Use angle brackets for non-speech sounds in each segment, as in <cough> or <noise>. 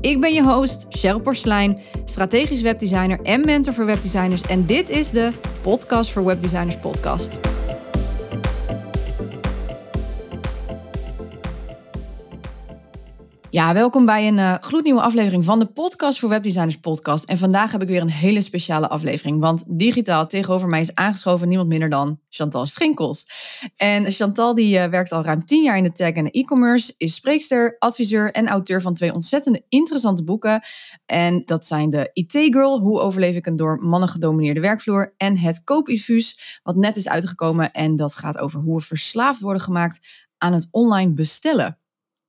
Ik ben je host, Cheryl Porslein, strategisch webdesigner en mentor voor webdesigners. En dit is de Podcast voor Webdesigners podcast. Ja, welkom bij een uh, gloednieuwe aflevering van de Podcast voor Webdesigners podcast. En vandaag heb ik weer een hele speciale aflevering, want digitaal tegenover mij is aangeschoven niemand minder dan Chantal Schinkels. En Chantal die uh, werkt al ruim tien jaar in de tech en e-commerce, is spreekster, adviseur en auteur van twee ontzettende interessante boeken. En dat zijn de IT-girl, hoe overleef ik een door mannen gedomineerde werkvloer, en het koopinfuus, wat net is uitgekomen. En dat gaat over hoe we verslaafd worden gemaakt aan het online bestellen.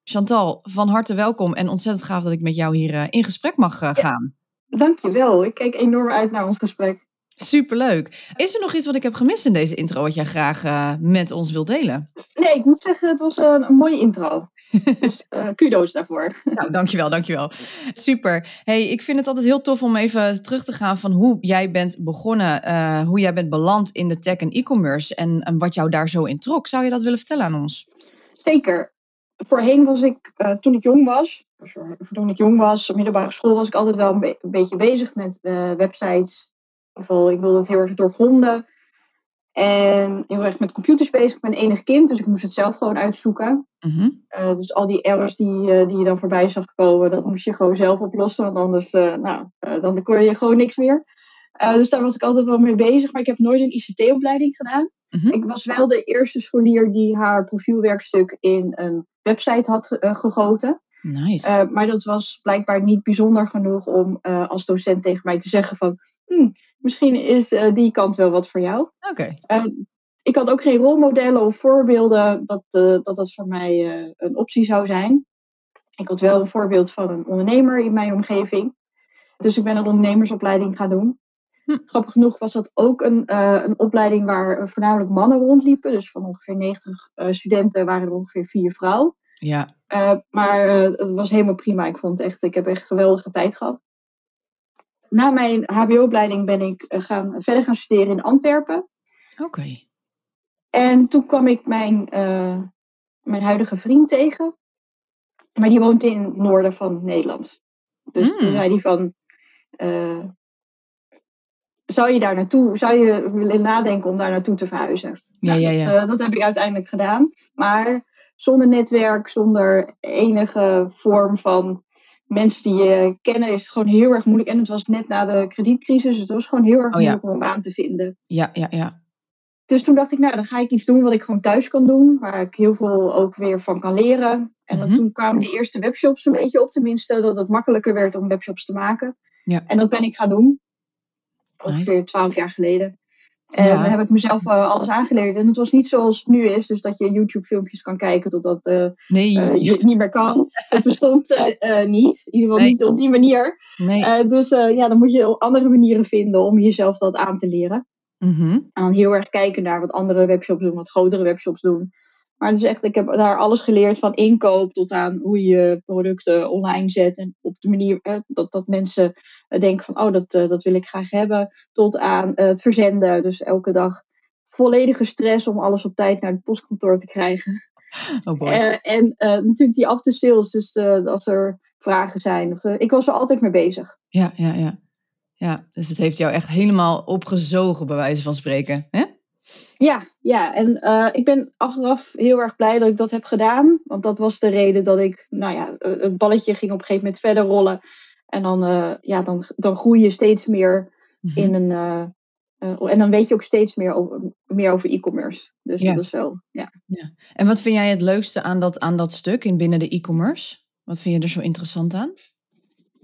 Chantal, van harte welkom en ontzettend gaaf dat ik met jou hier uh, in gesprek mag uh, gaan. Ja, dankjewel. Ik kijk enorm uit naar ons gesprek. Superleuk. Is er nog iets wat ik heb gemist in deze intro wat jij graag uh, met ons wilt delen? Nee, ik moet zeggen, het was een, een mooie intro. <laughs> dus kudo's daarvoor. nou, dankjewel, dankjewel. Super. Hey, ik vind het altijd heel tof om even terug te gaan van hoe jij bent begonnen, hoe jij bent beland in de tech en e-commerce en, en wat jou daar zo in trok. Zou je dat willen vertellen aan ons? Zeker voorheen was ik, uh, toen ik jong was, toen ik jong was, op middelbare school, was ik altijd wel een, be een beetje bezig met uh, websites. In ieder geval, ik wilde het heel erg doorgronden. En heel erg met computers bezig. Ik ben enig kind, dus ik moest het zelf gewoon uitzoeken. Mm -hmm. uh, dus al die errors die, die je dan voorbij zag komen, dat moest je gewoon zelf oplossen. Want anders nou, dan kon je gewoon niks meer. dus daar was ik altijd wel mee bezig. Maar ik heb nooit een ICT-opleiding gedaan. Mm -hmm. Ik was wel de eerste scholier die haar profielwerkstuk in een website had uh, gegoten. Nice. Uh, maar dat was blijkbaar niet bijzonder genoeg om uh, als docent tegen mij te zeggen van... Hm, misschien is die kant wel wat voor jou. Oké. Okay. ik had ook geen rolmodellen of voorbeelden dat dat, dat voor mij een optie zou zijn. Ik had wel een voorbeeld van een ondernemer in mijn omgeving. Dus ik ben een ondernemersopleiding gaan doen. Hm. Grappig genoeg was dat ook een, uh, een opleiding waar voornamelijk mannen rondliepen. Dus van ongeveer 90 uh, studenten waren er ongeveer vier vrouwen. Ja. Uh, maar het was helemaal prima. Ik vond echt, ik heb echt geweldige tijd gehad. Na mijn HBO-opleiding ben ik gaan, verder gaan studeren in Antwerpen. Oké. Okay. En toen kwam ik mijn, mijn huidige vriend tegen. Maar die woont in het noorden van Nederland. Dus toen zei hij van zou je daar naartoe, zou je willen nadenken om daar naartoe te verhuizen? Ja, ja, ja. Dat, uh, dat, heb ik uiteindelijk gedaan. Maar zonder netwerk, zonder enige vorm van mensen die je kennen, is het gewoon heel erg moeilijk. En het was net na de kredietcrisis, dus het was gewoon heel erg oh, ja. moeilijk om aan te vinden. Ja, ja, ja. Dus toen dacht ik, nou, dan ga ik iets doen wat ik gewoon thuis kan doen, waar ik heel veel ook weer van kan leren. En Mhm. toen kwamen de eerste webshops een beetje op, tenminste, dat het makkelijker werd om webshops te maken. Ja. En dat ben ik gaan doen ongeveer twaalf jaar geleden. En Ja. dan heb ik mezelf uh, alles aangeleerd. En het was niet zoals het nu is, dus dat je YouTube-filmpjes kan kijken totdat uh, Nee. uh, je het niet meer kan. Het bestond niet, in ieder geval Nee. niet op die manier. nee. Dus ja, dan moet je andere manieren vinden om jezelf dat aan te leren. Mhm. En dan heel erg kijken naar wat andere webshops doen, wat grotere webshops doen. Maar is echt, ik heb daar alles geleerd van inkoop tot aan hoe je producten online zet. En op de manier eh, dat, dat mensen eh, denken van, oh, dat, eh, dat wil ik graag hebben. Tot aan eh, het verzenden. Dus elke dag volledige stress om alles op tijd naar het postkantoor te krijgen. <laughs> Oh boy. Eh, en natuurlijk die after sales, dus als er vragen zijn. Of, ik was er altijd mee bezig. Ja, ja, ja. Ja, dus het heeft jou echt helemaal opgezogen, bij wijze van spreken. Hè? Ja, ja. en uh, ik ben achteraf heel erg blij dat ik dat heb gedaan. Want dat was de reden dat ik, nou ja, het balletje ging op een gegeven moment verder rollen. En dan, uh, ja, dan, dan groei je steeds meer Mhm. in een. Uh, en dan weet je ook steeds meer over, meer over e-commerce. Dus Ja. dat is wel, ja. Ja. En wat vind jij het leukste aan dat, aan dat stuk in binnen de e-commerce? Wat vind je er zo interessant aan?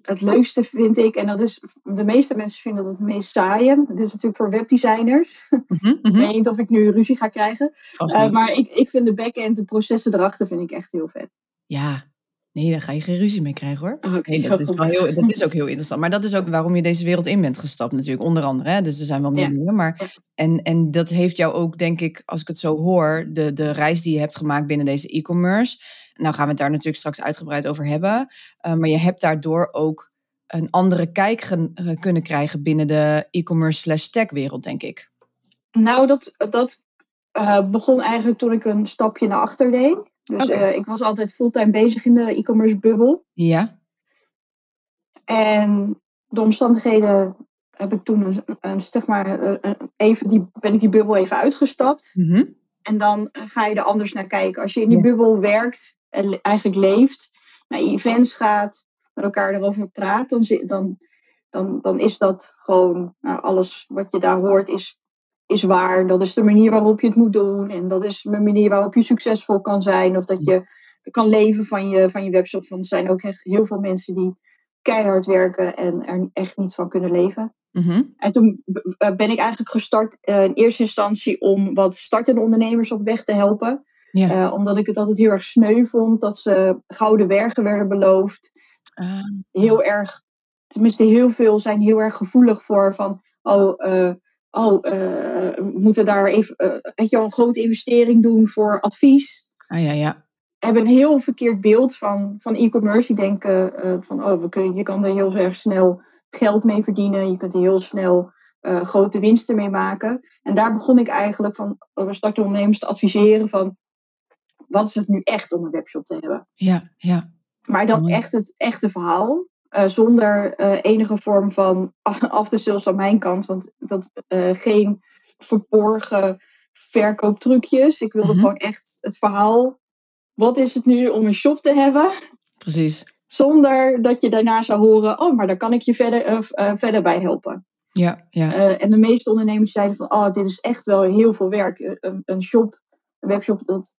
Het leukste vind ik, en dat is, de meeste mensen vinden dat het meest saaie. Dit is natuurlijk voor webdesigners. Mhm, <laughs> Ik weet niet of ik nu ruzie ga krijgen. Uh, niet. maar ik, ik vind de back-end, de processen erachter, vind ik echt heel vet. Ja, Nee, daar ga je geen ruzie mee krijgen hoor. Oké, Nee, dat is, wel heel, dat is <laughs> ook heel interessant. Maar dat is ook waarom je deze wereld in bent gestapt natuurlijk, onder andere. Hè? Dus er zijn wel meer Ja. dingen. Maar, en, en dat heeft jou ook, denk ik, als ik het zo hoor, de, de reis die je hebt gemaakt binnen deze e-commerce. Nou gaan we het daar natuurlijk straks uitgebreid over hebben. Uh, maar je hebt daardoor ook een andere kijk gen- eh, kunnen krijgen binnen de e-commerce slash tech wereld, denk ik. Nou, dat, dat eh, begon eigenlijk toen ik een stapje naar achter deed. Dus eh, ik was altijd fulltime bezig in de e-commerce bubbel. Ja, En de omstandigheden heb ik toen een, een, zeg maar, eh, een- even die, ben ik die bubbel even uitgestapt. Mhm. En dan ga je er anders naar kijken. Als je in die Ja. bubbel werkt eigenlijk leeft, naar events gaat, met elkaar erover praat, dan, dan, dan, dan is dat gewoon nou, alles wat je daar hoort is, is waar. Dat is de manier waarop je het moet doen. En dat is de manier waarop je succesvol kan zijn. Of dat je kan leven van je, van je webshop. Want er zijn ook echt heel veel mensen die keihard werken en er echt niet van kunnen leven. Mhm. En toen eh, ben ik eigenlijk gestart eh, in eerste instantie om wat startende ondernemers op weg te helpen. Ja. Eh, omdat ik het altijd heel erg sneu vond dat ze gouden bergen werden beloofd. Ah, Heel erg, tenminste heel veel zijn heel erg gevoelig voor van, oh, eh, oh eh, we moeten daar even weet je wel, een grote investering doen voor advies. ah ja, ja. Hebben een heel verkeerd beeld van, van e-commerce. Die denken van, oh, we kunnen, je kan er heel erg snel geld mee verdienen. Je kunt er heel snel grote winsten mee maken. En daar begon ik eigenlijk van over startende ondernemers te adviseren van, wat is het nu echt om een webshop te hebben? Ja, ja. Maar dan echt het echte verhaal. eh, zonder eh, enige vorm van <laughs> after-sales aan mijn kant. Want dat eh, geen verborgen verkooptrucjes. Ik wilde Mhm. gewoon echt het verhaal. Wat is het nu om een shop te hebben? Precies. Zonder dat je daarna zou horen, oh, maar daar kan ik je verder, verder bij helpen. Ja, ja. En de meeste ondernemers zeiden van, oh, dit is echt wel heel veel werk. Een, een shop, een webshop, dat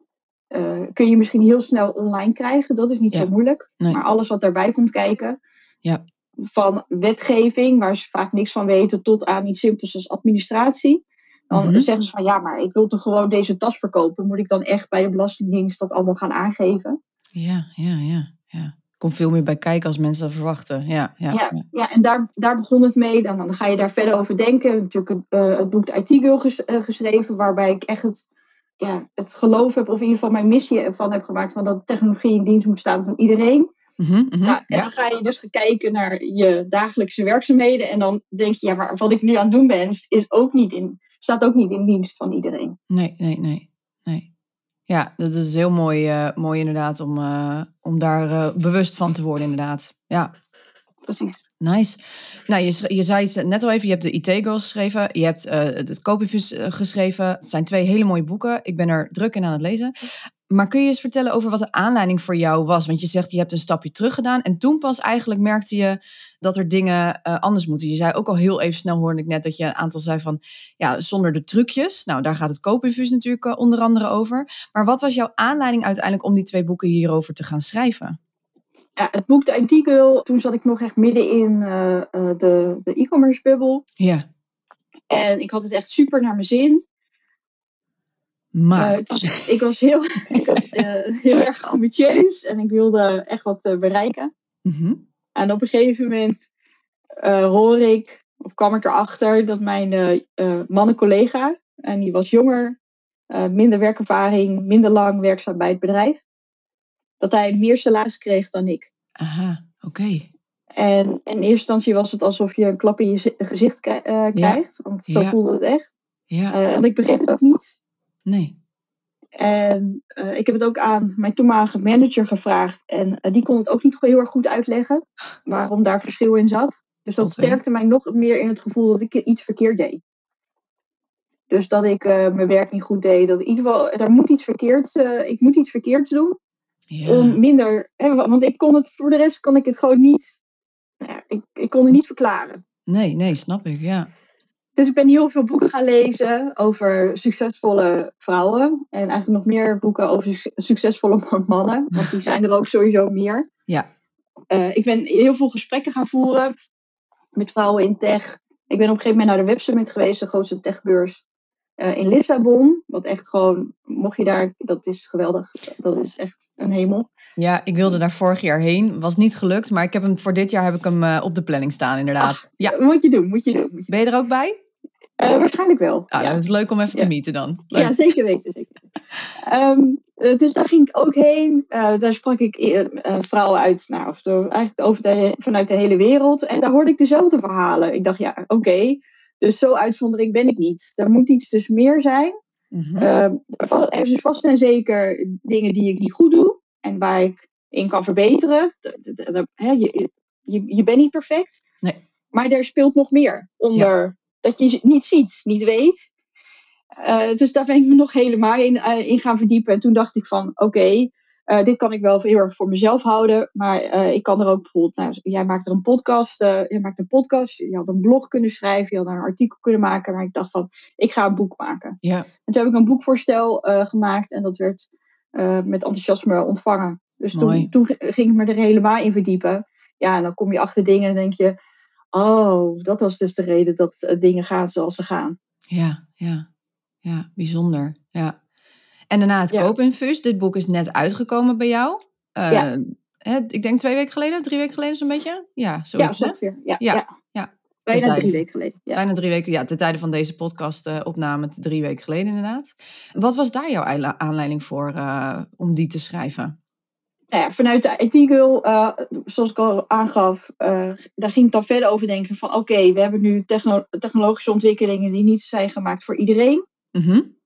eh, kun je misschien heel snel online krijgen. Dat is niet Ja. zo moeilijk. Nee. Maar alles wat daarbij komt kijken, Ja. van wetgeving, waar ze vaak niks van weten, tot aan iets simpels als administratie. Dan Mhm. zeggen ze van, ja, maar ik wil toch gewoon deze tas verkopen. Moet ik dan echt bij de Belastingdienst dat allemaal gaan aangeven? Ja, ja, ja, ja. Komt veel meer bij kijken als mensen dat verwachten. Ja, ja. Ja, ja. en daar, daar begon het mee. Dan, dan ga je daar verder over denken. Natuurlijk het, eh, het boek IT Girl ges- eh, geschreven, waarbij ik echt het, ja, het geloof heb, of in ieder geval mijn missie ervan heb gemaakt, van dat technologie in dienst moet staan van iedereen. Mhm, mhm. Nou, en ja. dan ga je dus kijken naar je dagelijkse werkzaamheden. En dan denk je, ja, maar wat ik nu aan het doen ben, is ook niet in, staat ook niet in dienst van iedereen. Nee, nee, nee, nee. Ja, dat is heel mooi, eh, mooi inderdaad om, eh, om daar eh, bewust van te worden inderdaad. Ja, Precies. Nice. Nou, je, je zei het net al even, je hebt de IT-girls geschreven. Je hebt eh het Copyfus eh, geschreven. Het zijn twee hele mooie boeken. Ik ben er druk in aan het lezen. Maar kun je eens vertellen over wat de aanleiding voor jou was? Want je zegt, je hebt een stapje terug gedaan. En toen pas eigenlijk merkte je dat er dingen eh, anders moeten. Je zei ook al heel even snel, hoorde ik net, dat je een aantal zei van... Ja, zonder de trucjes. Nou, daar gaat het Copyfus natuurlijk onder andere over. Maar wat was jouw aanleiding uiteindelijk om die twee boeken hierover te gaan schrijven? Ja, het boek de IT Girl, toen zat ik nog echt midden in eh, eh, de, de e-commerce bubbel. Ja, En ik had het echt super naar mijn zin. maar... Eh, was- ik was, heel, <laughs> ik was heel erg ambitieus en ik wilde echt wat bereiken. Mhm. En op een gegeven moment hoor ik, of kwam ik erachter, dat mijn mannencollega, en die was jonger, minder werkervaring, minder lang werkzaam bij het bedrijf, dat hij meer salaris kreeg dan ik. Aha, oké. En in eerste instantie was het alsof je een klap in je zi- gezicht eh, krijgt, want zo Ja. voelde het echt. Ja, Eh, want ik begreep het ook niet. nee. En eh, ik heb het ook aan mijn toenmalige manager gevraagd. En eh, die kon het ook niet heel erg goed uitleggen waarom daar verschil in zat. Dus dat sterkte mij nog meer in het gevoel dat ik iets verkeerd deed. Dus dat ik eh, mijn werk niet goed deed. Dat in ieder geval, daar moet iets verkeerds, eh, ik moet iets verkeerds doen. Ja. Om minder. Hè, want ik kon het voor de rest kon ik het gewoon niet. Nou ja, ik, ik kon het niet verklaren. Nee, nee, snap ik, ja. Dus ik ben heel veel boeken gaan lezen over succesvolle vrouwen. En eigenlijk nog meer boeken over su- succesvolle <laughs> mannen. Want die zijn er ook sowieso meer. Ja. Eh, ik ben heel veel gesprekken gaan voeren met vrouwen in tech. Ik ben op een gegeven moment naar de Web Summit geweest, de grootste techbeurs eh, in Lissabon. Wat echt gewoon, mocht je daar, dat is geweldig. Dat is echt een hemel. Ja, ik wilde daar vorig jaar heen. Was niet gelukt, maar ik heb hem, voor dit jaar heb ik hem eh, op de planning staan, inderdaad. Ach, ja. Moet je doen, moet je doen. Moet je ben je er ook bij? Uh, waarschijnlijk wel. Ah, ja. Dat is leuk om even te meeten dan. Leuk. Ja, zeker weten. Zeker. um, dus daar ging ik ook heen. Uh, daar sprak ik uh, vrouwen uit, nou, of eigenlijk over de, vanuit de hele wereld. En daar hoorde ik dezelfde verhalen. Ik dacht, ja, oké. Okay, dus zo uitzondering ben ik niet. Er moet iets dus meer zijn. Mm -hmm. uh, er is vast en zeker dingen die ik niet goed doe. En waar ik in kan verbeteren. Je, je, je bent niet perfect. Nee. Maar er speelt nog meer onder. Ja. Dat je niet ziet, niet weet. Uh, dus daar ben ik me nog helemaal in, uh, in gaan verdiepen. En toen dacht ik van, oké, okay, uh, dit kan ik wel heel erg voor mezelf houden. Maar ik kan er ook bijvoorbeeld, nou, jij maakt er een podcast, jij maakt een podcast, je had een blog kunnen schrijven, je had daar een artikel kunnen maken. Maar ik dacht van, ik ga een boek maken. Ja. En toen heb ik een boekvoorstel gemaakt en dat werd met enthousiasme ontvangen. Dus toen, toen, ging ik me er helemaal in verdiepen. Ja, en dan kom je achter dingen en denk je, oh, dat was dus de reden dat dingen gaan zoals ze gaan. Ja, ja. Ja, bijzonder. Ja. En daarna het ja. koopinfuus. Dit boek is net uitgekomen bij jou. Uh, ja. Hè, ik denk twee weken geleden, drie weken geleden zo'n beetje. Ja, zoiets, ja, ongeveer. Ja, ja. ja. ja. Bijna drie weken geleden. Ja. Bijna drie weken, ja. Ten tijde van deze podcast-opname, uh, drie weken geleden inderdaad. Wat was daar jouw aanleiding voor uh, om die te schrijven? Nou ja, vanuit de uh, zoals ik al aangaf, uh, daar ging ik dan verder over denken van oké, okay, we hebben nu techno technologische ontwikkelingen die niet zijn gemaakt voor iedereen. Mm -hmm.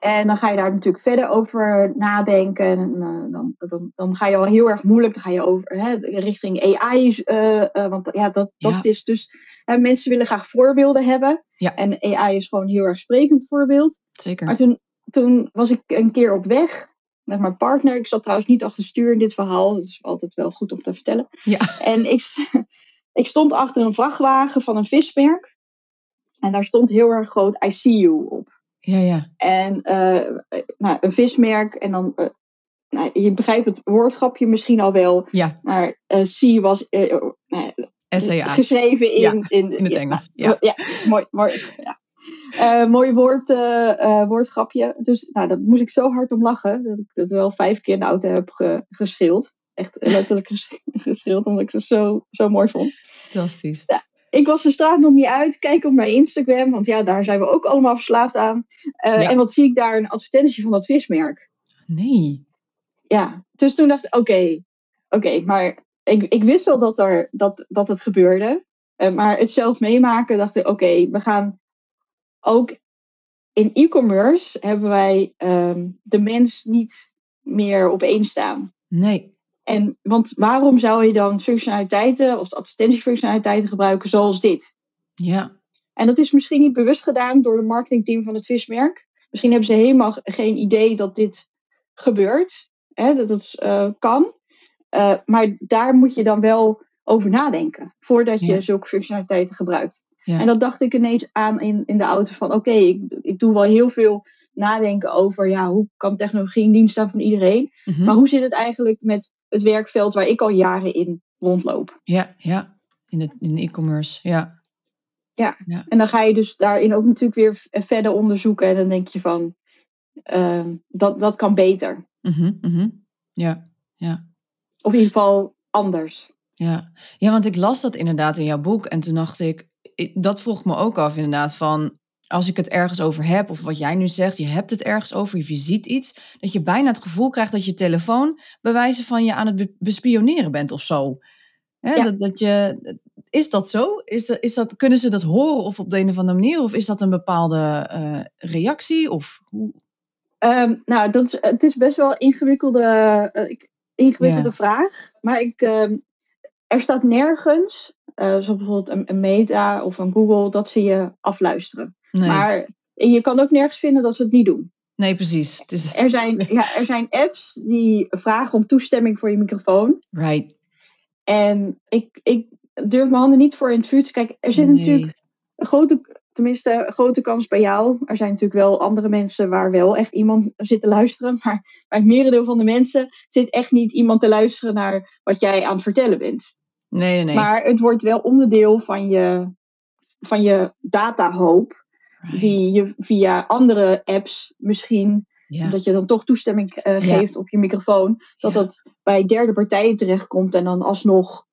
En dan ga je daar natuurlijk verder over nadenken. En uh, dan, dan, dan ga je al heel erg moeilijk. Dan ga je over hè, richting AI. Uh, uh, want ja, dat, dat Ja. is dus. hè, mensen willen graag voorbeelden hebben. Ja. En AI is gewoon een heel erg sprekend voorbeeld. Zeker. Maar toen, toen was ik een keer op weg met mijn partner. Ik zat trouwens niet achter het stuur in dit verhaal. Dat is altijd wel goed om te vertellen. Ja. En ik, ik stond achter een vrachtwagen van een vismerk. En daar stond heel erg groot I see you op. Ja, ja. En uh, nou, een vismerk. En dan, uh, nou, je begrijpt het woordgrapje misschien al wel. Ja. Maar uh, see was SAA. geschreven in, Ja, in, in het ja, Engels, nou, ja. mooi, mooi, ja. Uh, mooi woord, uh, woordgrapje. Dus nou, daar moest ik zo hard om lachen. Dat ik dat wel vijf keer in de auto heb ge, geschild. Echt letterlijk ges, <laughs> geschild, omdat ik ze zo, zo mooi vond. Fantastisch. Ja, ik was de straat nog niet uit. Kijk op mijn Instagram, want ja, daar zijn we ook allemaal verslaafd aan. Uh, ja. En wat zie ik daar? Een advertentie van dat vismerk. Nee. Ja, dus toen dacht ik, oké, okay, oké, okay, maar ik, ik wist wel dat, er, dat, dat het gebeurde. maar het zelf meemaken, dacht ik, oké, okay, we gaan ook in e-commerce hebben wij um, de mens niet meer op één staan. Nee. En, want waarom zou je dan functionaliteiten of advertentiefunctionaliteiten gebruiken zoals dit? Ja. En dat is misschien niet bewust gedaan door de marketingteam van het vismerk. Misschien hebben ze helemaal geen idee dat dit gebeurt. Hè, dat het uh, kan. Uh, maar daar moet je dan wel over nadenken. Voordat je ja. zulke functionaliteiten gebruikt. Ja. En dat dacht ik ineens aan in, in de auto van oké, okay, ik, ik doe wel heel veel nadenken over ja, hoe kan technologie in dienst staan van iedereen. Mhm. Maar hoe zit het eigenlijk met het werkveld waar ik al jaren in rondloop? Ja, ja. In de in e-commerce, ja. ja. Ja, en dan ga je dus daarin ook natuurlijk weer verder onderzoeken. En dan denk je van, uh, dat, dat kan beter. Mm-hmm, mm-hmm. Ja, ja. Of in ieder geval anders. Ja. ja, want ik las dat inderdaad in jouw boek. En toen dacht ik, dat vroeg me ook af inderdaad van als ik het ergens over heb, of wat jij nu zegt, je hebt het ergens over, of je ziet iets, dat je bijna het gevoel krijgt dat je telefoon bewijzen van je aan het bespioneren bent of zo. Hè, Ja. dat, dat je, is dat zo? Is dat, is dat, kunnen ze dat horen of op de een of andere manier? Of is dat een bepaalde uh, reactie? Of hoe? Um, nou, dat is, het is best wel een ingewikkelde, uh, ingewikkelde Ja. vraag. Maar ik, um, er staat nergens, uh, zoals bijvoorbeeld een, een Meta of een Google, dat ze je afluisteren. Nee. Maar en je kan ook nergens vinden dat ze het niet doen. nee, precies. Het is, Er zijn, <laughs> ja, er zijn apps die vragen om toestemming voor je microfoon. right. En ik, ik durf mijn handen niet voor in het vuur te kijken. Er zit Nee. natuurlijk een grote, tenminste, een grote kans bij jou. Er zijn natuurlijk wel andere mensen waar wel echt iemand zit te luisteren. <laughs> Maar bij het merendeel van de mensen zit echt niet iemand te luisteren naar wat jij aan het vertellen bent. Nee, nee, nee. Maar het wordt wel onderdeel van je, van je datahoop. Die je via andere apps misschien, omdat je dan toch toestemming eh, geeft op je microfoon, dat dat bij derde partijen terechtkomt en dan alsnog.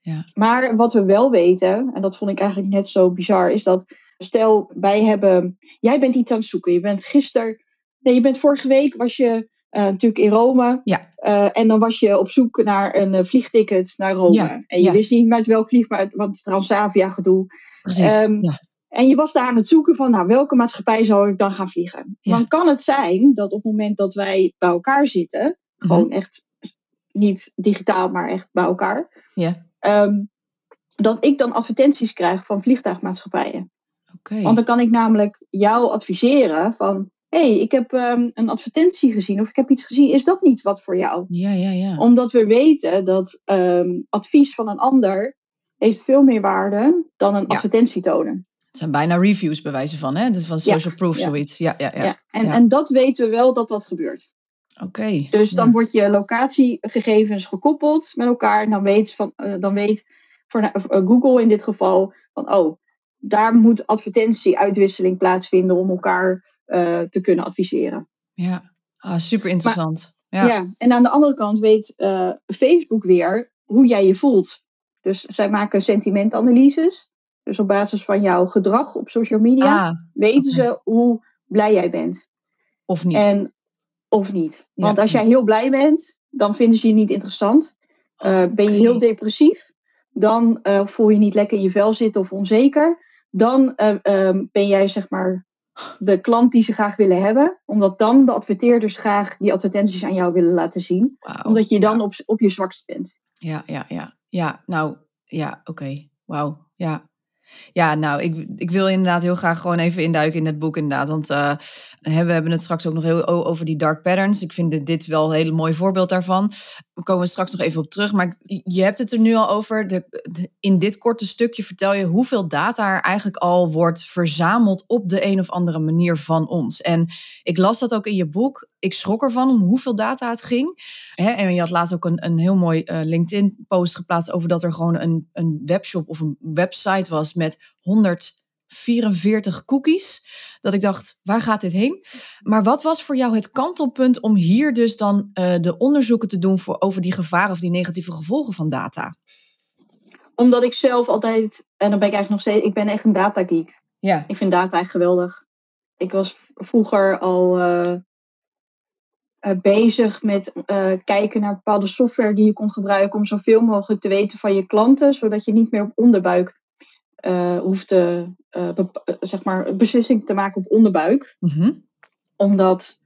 Ja. Maar wat we wel weten, en dat vond ik eigenlijk net zo bizar, is dat stel wij hebben, jij bent iets aan het zoeken. Je bent gisteren, nee, je bent vorige week was je eh, natuurlijk in Rome. Ja. Eh, en dan was je op zoek naar een vliegticket naar Rome. Ja, En je ja. wist niet met welk vlieg, maar het- want Transavia gedoe. Precies. Ehm, ja. En je was daar aan het zoeken van, nou, welke maatschappij zou ik dan gaan vliegen? Ja. Dan kan het zijn dat op het moment dat wij bij elkaar zitten, Mhm. gewoon echt niet digitaal, maar echt bij elkaar, Ja. ehm, dat ik dan advertenties krijg van vliegtuigmaatschappijen. Oké. Want dan kan ik namelijk jou adviseren van, hé, hey, ik heb ehm, een advertentie gezien of ik heb iets gezien, is dat niet wat voor jou? Ja, ja, ja. Omdat we weten dat ehm, advies van een ander heeft veel meer waarde dan een Ja. advertentie tonen. Het zijn bijna reviews bij wijze van, hè? Dus van social proof, ja. zoiets. Ja, ja, ja. Ja. En, en dat weten we wel dat dat gebeurt. Oké. Dus dan wordt je locatiegegevens gekoppeld met elkaar. En dan weet, van, eh, dan weet voor, eh, Google in dit geval van, oh, daar moet advertentie-uitwisseling plaatsvinden om elkaar eh, te kunnen adviseren. Ja. Ah, super interessant. Ja. Ja. en aan de andere kant weet Facebook weer hoe jij je voelt. Dus zij maken sentimentanalyses. Dus op basis van jouw gedrag op social media Ah, weten ze hoe blij jij bent. of niet. En, of niet. Ja. Want als jij heel blij bent, dan vinden ze je niet interessant. Uh, ben je heel depressief, dan uh, voel je niet lekker in je vel zitten of onzeker. Dan uh, um, ben jij zeg maar de klant die ze graag willen hebben. Omdat dan de adverteerders graag die advertenties aan jou willen laten zien. Omdat je dan op, op je zwakst bent. Ja, ja, ja. Ja, nou, ja, oké. Wauw, ja. Ja, nou, ik, ik wil inderdaad heel graag gewoon even induiken in het boek inderdaad. Want uh, we hebben het straks ook nog heel over die dark patterns. Ik vind dit, wel een hele mooi voorbeeld daarvan. We komen straks nog even op terug. Maar je hebt het er nu al over. De, in dit korte stukje vertel je hoeveel data er eigenlijk al wordt verzameld op de een of andere manier van ons. En ik las dat ook in je boek. Ik schrok ervan om hoeveel data het ging. En je had laatst ook een, een heel mooi uh, LinkedIn-post geplaatst over dat er gewoon een, een webshop of een website was met 144 cookies. Dat ik dacht, waar gaat dit heen? Maar wat was voor jou het kantelpunt om hier dus dan uh, de onderzoeken te doen voor, over die gevaren of die negatieve gevolgen van data? Omdat ik zelf altijd, en dan ben ik eigenlijk nog steeds, ik ben echt een data geek. Ja. Ik vind data echt geweldig. Ik was vroeger al uh, uh, bezig met uh, kijken naar bepaalde software die je kon gebruiken om zoveel mogelijk te weten van je klanten, zodat je niet meer op onderbuik uh, hoeft te, zeg maar, beslissing te maken op onderbuik. Mm -hmm. Omdat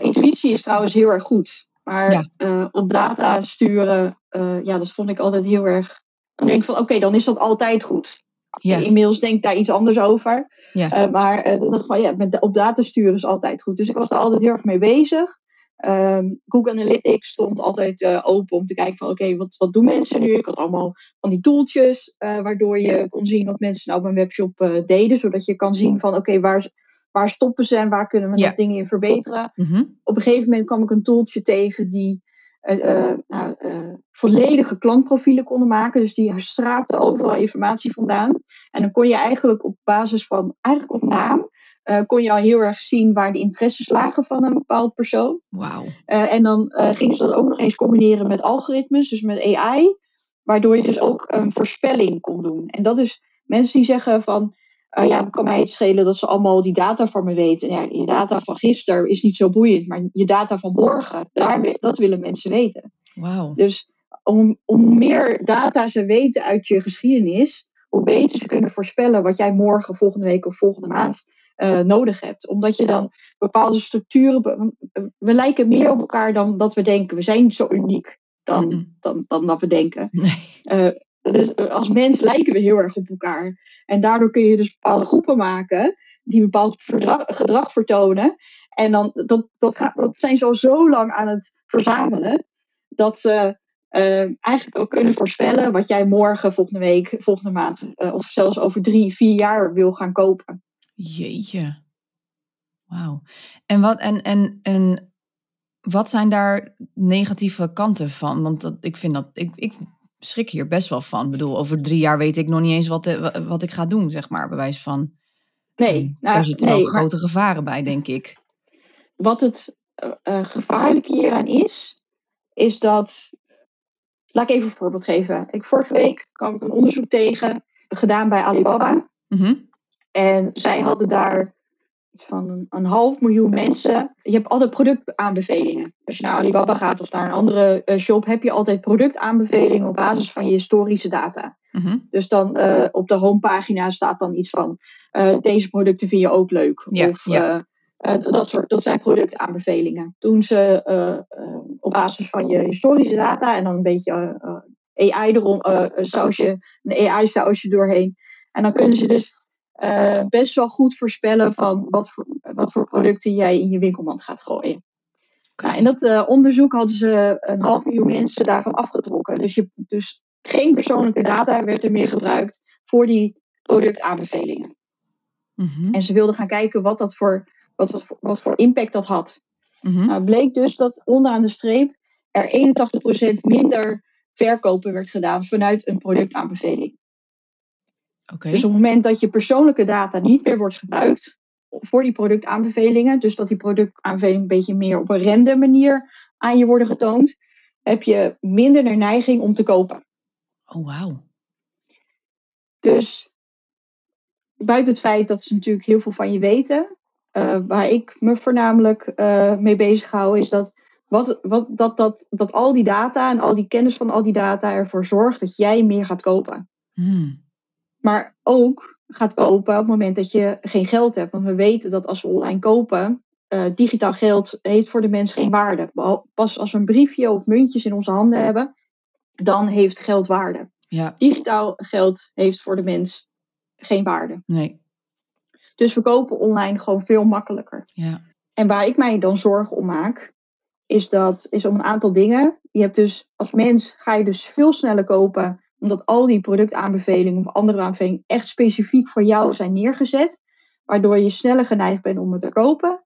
intuïtie is trouwens heel erg goed. Maar ja. op data sturen, ja, dat vond ik altijd heel erg. Dan denk ik van, oké, okay, dan is dat altijd goed. Ja. Inmiddels denk ik daar iets anders over. Ja. Uh, maar uh, van, ja, met, op data sturen is altijd goed. Dus ik was er altijd heel erg mee bezig. Um, Google Analytics stond altijd uh, open om te kijken van oké, okay, wat, wat doen mensen nu? Ik had allemaal van die tooltjes waardoor je kon zien wat mensen nou op een webshop deden. Zodat je kan zien van oké, okay, waar, waar stoppen ze en waar kunnen we ja. nog dingen in verbeteren. Mm -hmm. Op een gegeven moment kwam ik een tooltje tegen die nou, volledige klantprofielen konden maken. Dus die schraapte overal informatie vandaan. En dan kon je eigenlijk op basis van, eigenlijk op naam, uh, kon je al heel erg zien waar de interesses lagen van een bepaald persoon. Wauw. en dan gingen ze dat ook nog eens combineren met algoritmes, dus met AI. Waardoor je dus ook een voorspelling kon doen. En dat is mensen die zeggen van, ja, kan mij het schelen dat ze allemaal die data van me weten. Ja, je data van gisteren is niet zo boeiend, maar je data van morgen, daar, dat willen mensen weten. Wauw. Dus om, om meer data ze weten uit je geschiedenis, hoe beter ze kunnen voorspellen wat jij morgen, volgende week of volgende maand uh, nodig hebt. Omdat je dan bepaalde structuren. We lijken meer op elkaar dan dat we denken. We zijn zo uniek dan, dan, dan dat we denken. Uh, dus als mens lijken we heel erg op elkaar. En daardoor kun je dus bepaalde groepen maken die bepaald gedrag, gedrag vertonen. En dan, dat, dat, gaat, dat zijn ze al zo lang aan het verzamelen, dat ze uh, eigenlijk ook kunnen voorspellen wat jij morgen, volgende week, volgende maand uh, of zelfs over drie, vier jaar wil gaan kopen. Jeetje. Wauw. En wat, en, en, en wat zijn daar negatieve kanten van? Want dat, ik vind dat, ik, ik schrik hier best wel van. Ik bedoel, over drie jaar weet ik nog niet eens wat, eh, wat ik ga doen, zeg maar, bij wijze van. Nee, nou, er zitten nee, wel grote gevaren bij, denk ik. Wat het uh, gevaarlijke hieraan is, is dat. Laat ik even een voorbeeld geven. Ik, vorige week kwam ik een onderzoek tegen, gedaan bij Alibaba. Mm En zij hadden daar van een, een, half miljoen mensen. Je hebt altijd productaanbevelingen. Als je naar Alibaba gaat of naar een andere uh, shop, heb je altijd productaanbevelingen op basis van je historische data. Mhm. Dus dan uh, op de homepagina staat dan iets van uh, deze producten vind je ook leuk. Ja, of ja. dat, soort, dat zijn productaanbevelingen. Doen ze op basis van je historische data en dan een beetje AI erom, sausje, een AI-sausje doorheen. En dan kunnen ze dus uh, best wel goed voorspellen van wat voor, wat voor producten jij in je winkelmand gaat gooien. Nou, in dat uh, onderzoek hadden ze een half miljoen mensen daarvan afgetrokken. Dus, je, dus geen persoonlijke data werd er meer gebruikt voor die productaanbevelingen. Mm-hmm. En ze wilden gaan kijken wat, dat voor, wat, wat, voor, wat voor impact dat had. Mm-hmm. Nou, bleek dus dat onderaan de streep er 81% minder verkopen werd gedaan vanuit een productaanbeveling. Okay. Dus op het moment dat je persoonlijke data niet meer wordt gebruikt voor die productaanbevelingen, dus dat die productaanbevelingen een beetje meer op een random manier aan je worden getoond, heb je minder de neiging om te kopen. Oh, wauw. Dus buiten het feit dat ze natuurlijk heel veel van je weten, uh, waar ik me voornamelijk uh, mee bezig hou, is dat, wat, wat, dat, dat, dat al die data en al die kennis van al die data ervoor zorgt dat jij meer gaat kopen. Hmm. Maar ook gaat kopen op het moment dat je geen geld hebt. Want we weten dat als we online kopen, uh, digitaal geld heeft voor de mens geen waarde. Pas als we een briefje of muntjes in onze handen hebben, dan heeft geld waarde. Ja. Digitaal geld heeft voor de mens geen waarde. Nee. Dus we kopen online gewoon veel makkelijker. Ja. En waar ik mij dan zorgen om maak, is, dat, is om een aantal dingen. Je hebt dus als mens ga je dus veel sneller kopen omdat al die productaanbevelingen of andere aanbevelingen echt specifiek voor jou zijn neergezet. Waardoor je sneller geneigd bent om het te kopen.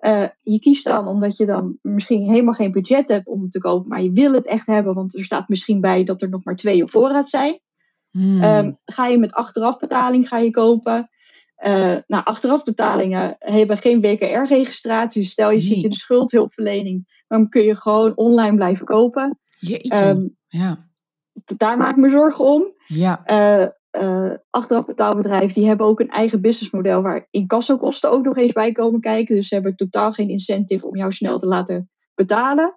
Uh, je kiest dan omdat je dan misschien helemaal geen budget hebt om het te kopen. Maar je wil het echt hebben, want er staat misschien bij dat er nog maar twee op voorraad zijn. Hmm. Um, ga je met achterafbetaling ga je kopen. Uh, nou, achterafbetalingen hebben geen WKR-registratie. Dus stel je Nee. zit in de schuldhulpverlening, dan kun je gewoon online blijven kopen. Jeetje. Um, ja. Daar maak ik me zorgen om. Ja. Uh, uh, achterafbetaalbedrijven die hebben ook een eigen businessmodel waar incassokosten ook nog eens bij komen kijken. Dus ze hebben totaal geen incentive om jou snel te laten betalen.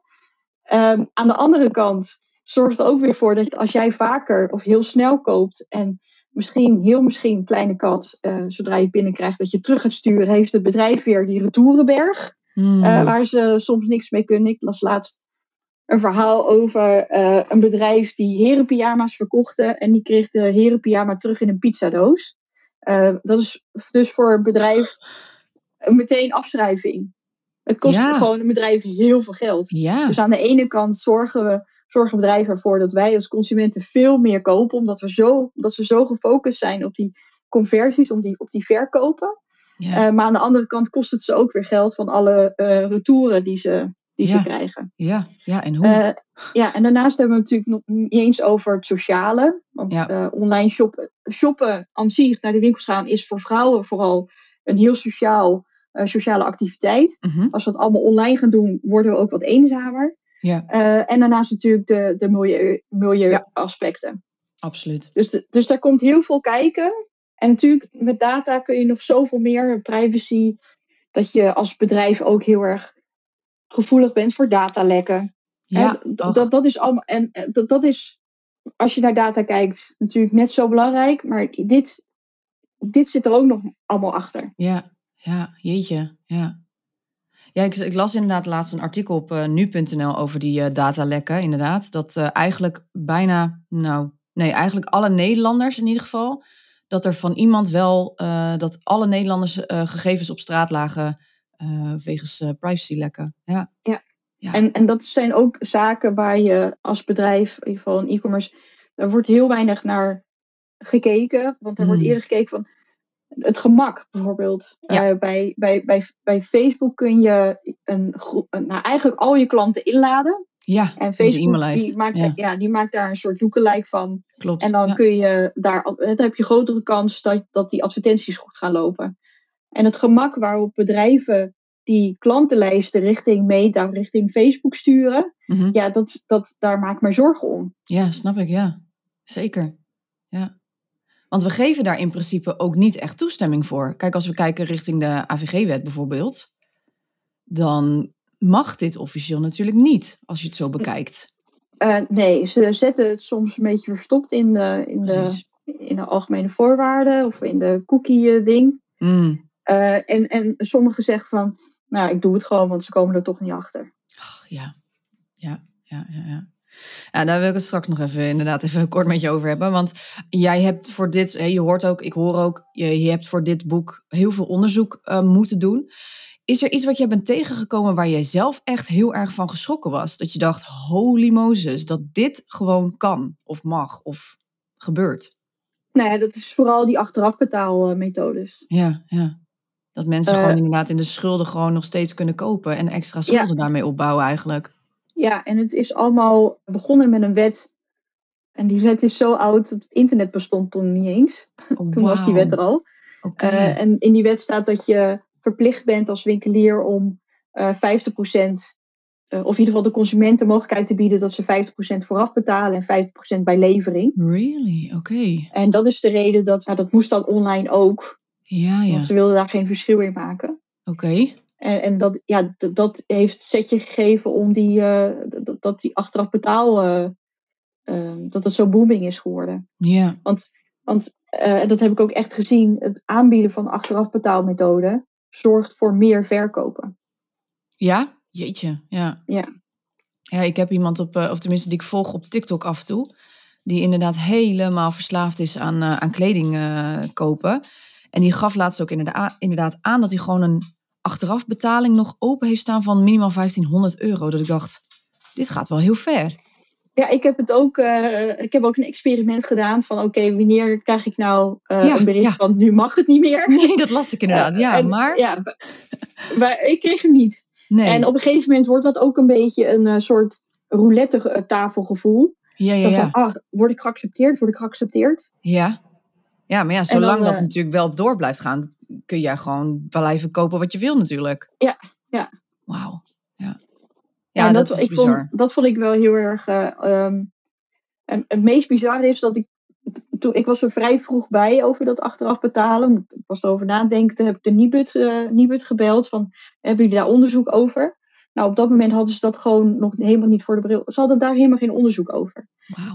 Um, aan de andere kant zorgt er ook weer voor dat als jij vaker of heel snel koopt en misschien, heel misschien, kleine kat, uh, zodra je het binnenkrijgt dat je terug gaat sturen, heeft het bedrijf weer die retourenberg. Hmm. Uh, waar ze soms niks mee kunnen. Ik las laatst een verhaal over uh, een bedrijf die herenpyjama's verkochte en die kreeg de herenpyjama terug in een pizzadoos. Uh, dat is dus voor een bedrijf meteen afschrijving. Het kost Ja. gewoon een bedrijf heel veel geld. Ja. Dus aan de ene kant zorgen we zorgen bedrijven ervoor dat wij als consumenten veel meer kopen, omdat we zo, omdat we zo gefocust zijn op die conversies, op die, op die verkopen. Ja. Uh, maar aan de andere kant kost het ze ook weer geld van alle uh, retouren die ze, die Ja. ze krijgen. ja. Ja. En hoe? Uh, ja, en daarnaast hebben we het natuurlijk nog niet eens over het sociale. Want Ja. uh, online shoppen, shoppen aan zich naar de winkels gaan is voor vrouwen vooral een heel sociaal, uh, sociale activiteit. Mhm. Als we het allemaal online gaan doen, worden we ook wat eenzamer. Ja, en daarnaast natuurlijk de, de milieu, milieuaspecten. absoluut. Dus, de- dus daar komt heel veel kijken. En natuurlijk, met data kun je nog zoveel meer privacy. Dat je als bedrijf ook heel erg gevoelig bent voor datalekken. Ja, dat, dat is allemaal. En eh, dat, dat is, als je naar data kijkt, natuurlijk net zo belangrijk. Maar dit, dit zit er ook nog allemaal achter. ja, ja, jeetje, ja. Ja, ik, ik las inderdaad laatst een artikel op eh, nu.nl over die eh, datalekken, inderdaad. Dat eigenlijk bijna, nou, nee, eigenlijk alle Nederlanders in ieder geval, dat er van iemand wel, dat alle Nederlanders gegevens op straat lagen eh, wegens eh, privacylekken. Ja. Ja. Ja. En, en dat zijn ook zaken waar je als bedrijf, in ieder geval in e-commerce, daar wordt heel weinig naar gekeken. Want er wordt Hmm. eerder gekeken van het gemak bijvoorbeeld. Ja. Eh, bij, bij, bij, bij Facebook kun je een, groep, een- nou, eigenlijk al je klanten inladen. Ja, En Facebook die maakt, Ja, ja. die maakt daar een soort lookalike van. klopt. En dan ja. kun je daar, dan heb je grotere kans dat, dat die advertenties goed gaan lopen. En het gemak waarop bedrijven die klantenlijsten richting Meta, richting Facebook sturen, Mhm. ja, dat, dat, daar maak ik me zorgen om. Ja, snap ik, ja. Zeker. Ja. Want we geven daar in principe ook niet echt toestemming voor. Kijk, als we kijken richting de AVG-wet bijvoorbeeld, dan mag dit officieel natuurlijk niet, als je het zo bekijkt. Eh, nee, ze zetten het soms een beetje verstopt in de, in de, in de algemene voorwaarden of in de cookie-ding. Mm. En, en sommigen zeggen van, nou, ik doe het gewoon, want ze komen er toch niet achter. Ach, ja. Ja, ja, ja, ja. Ja, daar wil ik het straks nog even inderdaad even kort met je over hebben. Want jij hebt voor dit, je hoort ook, ik hoor ook, je, hebt voor dit boek heel veel onderzoek eh, moeten doen. Is er iets wat jij bent tegengekomen waar jij zelf echt heel erg van geschrokken was? Dat je dacht, holy Moses, dat dit gewoon kan of mag of gebeurt. Nou ja, dat is vooral die achterafbetaalmethodes. Ja, ja. Dat mensen Eh, gewoon inderdaad in de schulden gewoon nog steeds kunnen kopen en extra schulden daarmee opbouwen eigenlijk. Ja, en het is allemaal begonnen met een wet. En die wet is zo oud, dat het internet bestond toen niet eens. Oh, <laughs> Toen was die wet er al. Oké. Eh, en in die wet staat dat je verplicht bent als winkelier om eh 50%, eh, of in ieder geval de consument de mogelijkheid te bieden dat ze 50% vooraf betalen en 50% bij levering. Really? Oké. En dat is de reden dat, ja, dat moest dan online ook, Ja, ja. want ze wilden daar geen verschil in maken. Oké. En, en dat, ja, dat heeft setje gegeven om die, eh, dat, dat die achteraf betaal, eh, dat het zo booming is geworden. Ja. Want, want en dat heb ik ook echt gezien, het aanbieden van achteraf betaalmethoden zorgt voor meer verkopen. Ja? Jeetje, ja. Ja. Ja, ik heb iemand op, of tenminste die ik volg op TikTok af en toe, die inderdaad helemaal verslaafd is aan, aan kleding kopen. En die gaf laatst ook inderdaad, aan dat hij gewoon een achterafbetaling nog open heeft staan van minimaal 1500 euro. Dat ik dacht, dit gaat wel heel ver. Ja, ik heb het ook, eh, ik heb ook een experiment gedaan van oké, wanneer krijg ik nou eh, Ja, een bericht ja. van nu mag het niet meer. Nee, dat las ik inderdaad. Ja, En- maar... Ja, maar- ik kreeg hem niet. Nee. En op een gegeven moment wordt dat ook een beetje een eh, soort roulette tafelgevoel. Ja, ja, Zo ja. van, ah, word ik geaccepteerd? Word ik geaccepteerd? Ja. Ja, maar ja, zolang dan, dat eh, natuurlijk wel door blijft gaan, kun jij gewoon blijven kopen wat je wil natuurlijk. Ja, ja. Wauw. Ja. Ja, en dat, is ik bizar. Vond, dat vond ik wel heel erg. eh, ehm, en het meest bizar is dat ik. Toen, ik was er vrij vroeg bij over dat achteraf betalen. Ik was erover nadenken. Toen heb ik de Nibud, eh, Nibud gebeld. Van, hebben jullie daar onderzoek over? Nou, op dat moment hadden ze dat gewoon nog helemaal niet voor de bril. Ze hadden daar helemaal geen onderzoek over.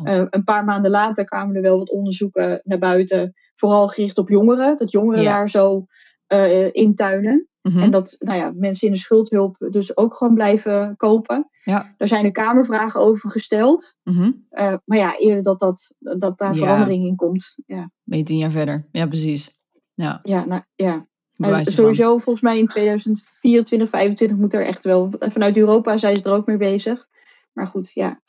Een paar maanden later kwamen er wel wat onderzoeken naar buiten. Vooral gericht op jongeren. Dat jongeren Ja. daar zo eh intuinen. Mhm. En dat nou ja, mensen in de schuldhulp dus ook gewoon blijven kopen. Ja. Daar zijn er kamervragen over gesteld. Mhm. Eh, maar ja, eerder dat, dat, dat daar Ja. verandering in komt. Ja, Ben je tien jaar verder? Ja, precies. Ja, ja, nou, ja. En ervan. sowieso volgens mij in 2024, 2025 moet er echt wel... Vanuit Europa zijn ze er ook mee bezig. Maar goed, ja.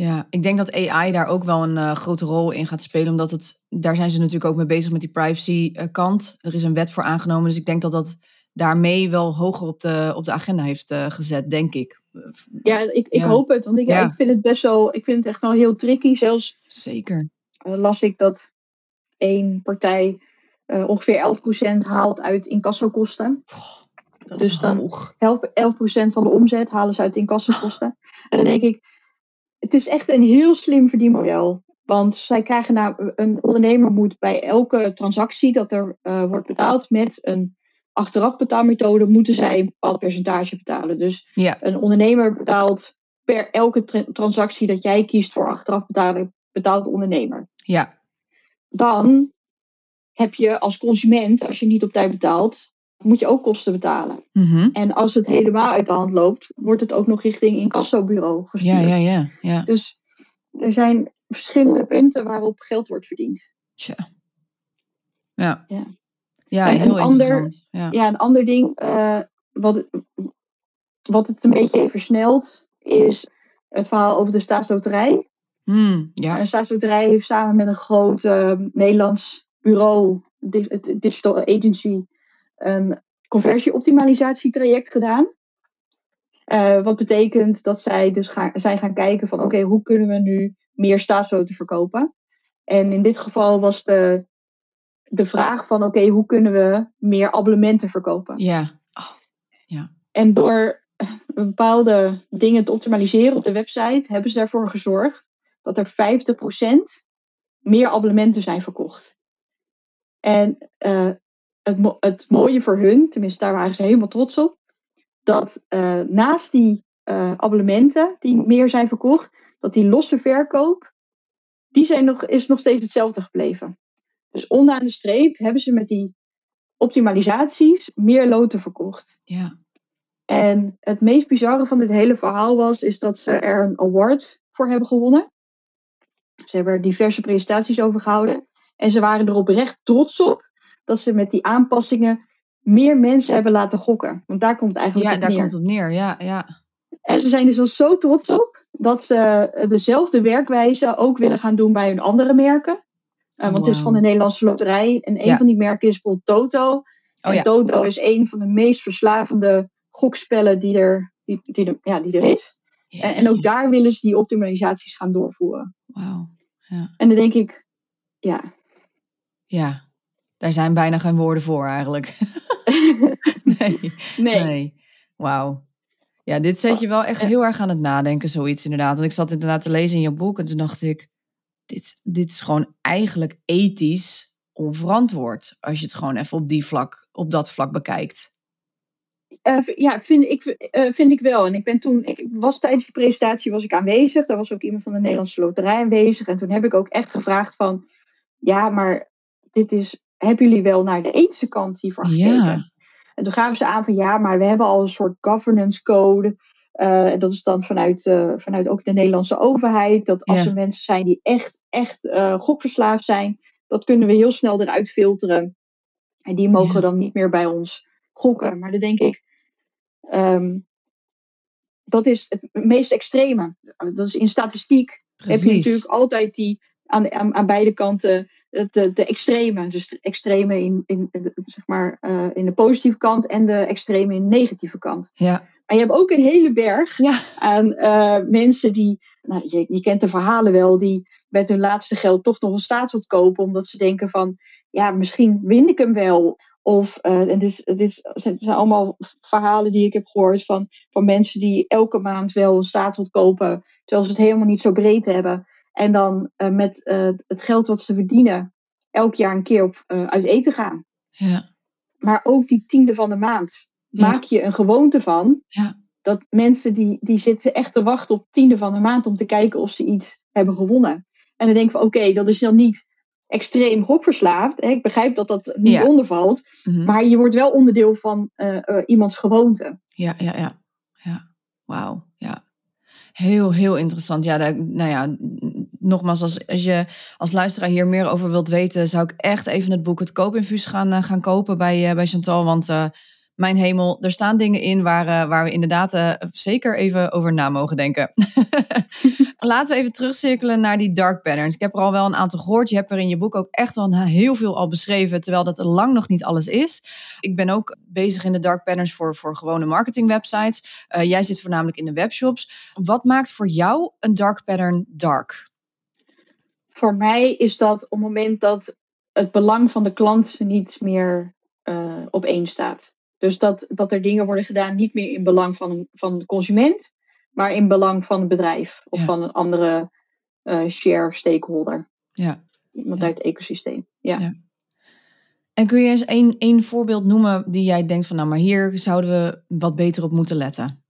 Ja, ik denk dat AI daar ook wel een eh, grote rol in gaat spelen. Omdat het, daar zijn ze natuurlijk ook mee bezig met die privacy eh, kant. Er is een wet voor aangenomen. Dus ik denk dat dat daarmee wel hoger op de, op de agenda heeft eh, gezet, denk ik. Ja, ik, ik Ja. hoop het. Want ik, Ja. ik vind het best wel... Ik vind het echt wel heel tricky. Zelfs Zeker. las ik dat één partij ongeveer 11% haalt uit incassokosten. Dat Dus is dan- hoog. 11, 11% van de omzet halen ze uit incassokosten. En dan denk ik, het is echt een heel slim verdienmodel. Want zij krijgen nou, een ondernemer moet bij elke transactie dat er eh, wordt betaald met een achteraf betaalmethode, moeten zij een bepaald percentage betalen. Dus Ja, een ondernemer betaalt per elke tra- transactie dat jij kiest voor achteraf betalen, betaalt de ondernemer. ja, Dan heb je als consument, als je niet op tijd betaalt, moet je ook kosten betalen. Mhm. En als het helemaal uit de hand loopt, wordt het ook nog richting incassobureau gestuurd. ja, ja, ja, ja. Dus er zijn verschillende punten waarop geld wordt verdiend. Tja. Ja. Ja. Ja, En heel een ander-. Ja. Ja, een ander ding eh, wat, het- wat het een beetje heeft versneld, is het verhaal over de staatsloterij. Hmm, ja. Een staatsloterij heeft samen met een groot eh, Nederlands bureau, Digital Agency, een conversieoptimalisatietraject gedaan. Uh, wat betekent dat zij dus gaan, zijn gaan kijken van oké, hoe kunnen we nu meer staatsloten verkopen? En in dit geval was de, de vraag van oké, hoe kunnen we meer abonnementen verkopen? Ja. Oh, ja. En door bepaalde dingen te optimaliseren op de website, hebben ze ervoor gezorgd dat er 50% meer abonnementen zijn verkocht. En uh, het, het mooie voor hun, tenminste daar waren ze helemaal trots op, dat uh, naast die uh, abonnementen die meer zijn verkocht, dat die losse verkoop, die zijn nog, is nog steeds hetzelfde gebleven. Dus onderaan de streep hebben ze met die optimalisaties meer loten verkocht. Ja. En het meest bizarre van dit hele verhaal was, is dat ze er een award voor hebben gewonnen. Ze hebben er diverse presentaties over gehouden. En ze waren er oprecht trots op dat ze met die aanpassingen meer mensen hebben laten gokken. Want daar komt het eigenlijk ja, op neer. Ja, daar komt het op neer. Ja, ja. En ze zijn dus zo trots op dat ze dezelfde werkwijze ook willen gaan doen bij hun andere merken. Uh, want het is van de Nederlandse Loterij. En een ja. van die merken is bijvoorbeeld Toto. Oh, en ja. Toto is een van de meest verslavende gokspellen die er, die, die er, ja, die er is. En, en ook daar willen ze die optimalisaties gaan doorvoeren. Wauw. Ja. En dan denk ik, ja. Ja, daar zijn bijna geen woorden voor eigenlijk. <laughs> nee. Nee. nee. Wauw. Ja, dit zet je wel echt heel erg aan het nadenken, zoiets inderdaad. Want ik zat inderdaad te lezen in je boek en toen dacht ik, dit, dit is gewoon eigenlijk ethisch onverantwoord. Als je het gewoon even op, die vlak, op dat vlak bekijkt. Uh, ja, vind ik, uh, vind ik wel. En ik ben toen, ik was tijdens die presentatie was ik aanwezig. Daar was ook iemand van de Nederlandse Loterij aanwezig. En toen heb ik ook echt gevraagd van, ja, maar dit is, hebben jullie wel naar de ethische kant hiervan gekeken? Ja. En toen gaven ze aan van, ja, maar we hebben al een soort governance code. Uh, dat is dan vanuit, uh, vanuit ook de Nederlandse overheid. Dat als Ja. er mensen zijn die echt, echt uh, gokverslaafd zijn, dat kunnen we heel snel eruit filteren. En die mogen Ja. dan niet meer bij ons gokken. Maar dan denk ik, ehm, dat is het meest extreme. Dat is in statistiek heb je natuurlijk altijd die aan, aan, aan beide kanten de, de extreme. Dus de extreme in, in, in- zeg maar, eh, in de positieve kant en de extreme in de negatieve kant. Ja. Maar je hebt ook een hele berg Ja. aan eh, mensen die, nou, je, je kent de verhalen wel, die met hun laatste geld toch nog een staatsschuld kopen, omdat ze denken van, ja, misschien win ik hem wel. Of, eh, en dus, het, is, het zijn allemaal verhalen die ik heb gehoord van, van mensen die elke maand wel een staatsschuld kopen, terwijl ze het helemaal niet zo breed hebben. En dan eh, met eh, het geld wat ze verdienen, elk jaar een keer op, eh, uit eten gaan. Ja. Maar ook die tiende van de maand Ja. maak je een gewoonte van. Ja. Dat mensen die, die zitten echt te wachten op tiende van de maand om te kijken of ze iets hebben gewonnen. En dan denk ik van oké, dat is dan niet extreem gokverslaafd. Hè? Ik begrijp dat dat niet Ja. ondervalt. Mhm. Maar je wordt wel onderdeel van iemands gewoonte. Ja, ja, ja. ja. Wauw. Heel, heel interessant. Ja, nou ja, nogmaals, als, als je als luisteraar hier meer over wilt weten, zou ik echt even het boek Het Koopinfuus gaan, eh, gaan kopen bij, eh, bij Chantal. Want eh, mijn hemel, er staan dingen in waar, eh, waar we inderdaad eh, zeker even over na mogen denken. <laughs> Laten we even terugcirkelen naar die dark patterns. Ik heb er al wel een aantal gehoord. Je hebt er in je boek ook echt wel heel veel al beschreven, terwijl dat lang nog niet alles is. Ik ben ook bezig in de dark patterns voor, voor gewone marketingwebsites. Eh, jij zit voornamelijk in de webshops. Wat maakt voor jou een dark pattern dark? Voor mij is dat op het moment dat het belang van de klant niet meer op één staat. Dus dat, dat er dingen worden gedaan niet meer in belang van, van de consument, maar in belang van het bedrijf of Ja. van een andere eh, share of stakeholder. Ja. Iemand Ja. uit het ecosysteem. Ja. Ja. En kun je eens één, één voorbeeld noemen die jij denkt van nou, maar hier zouden we wat beter op moeten letten?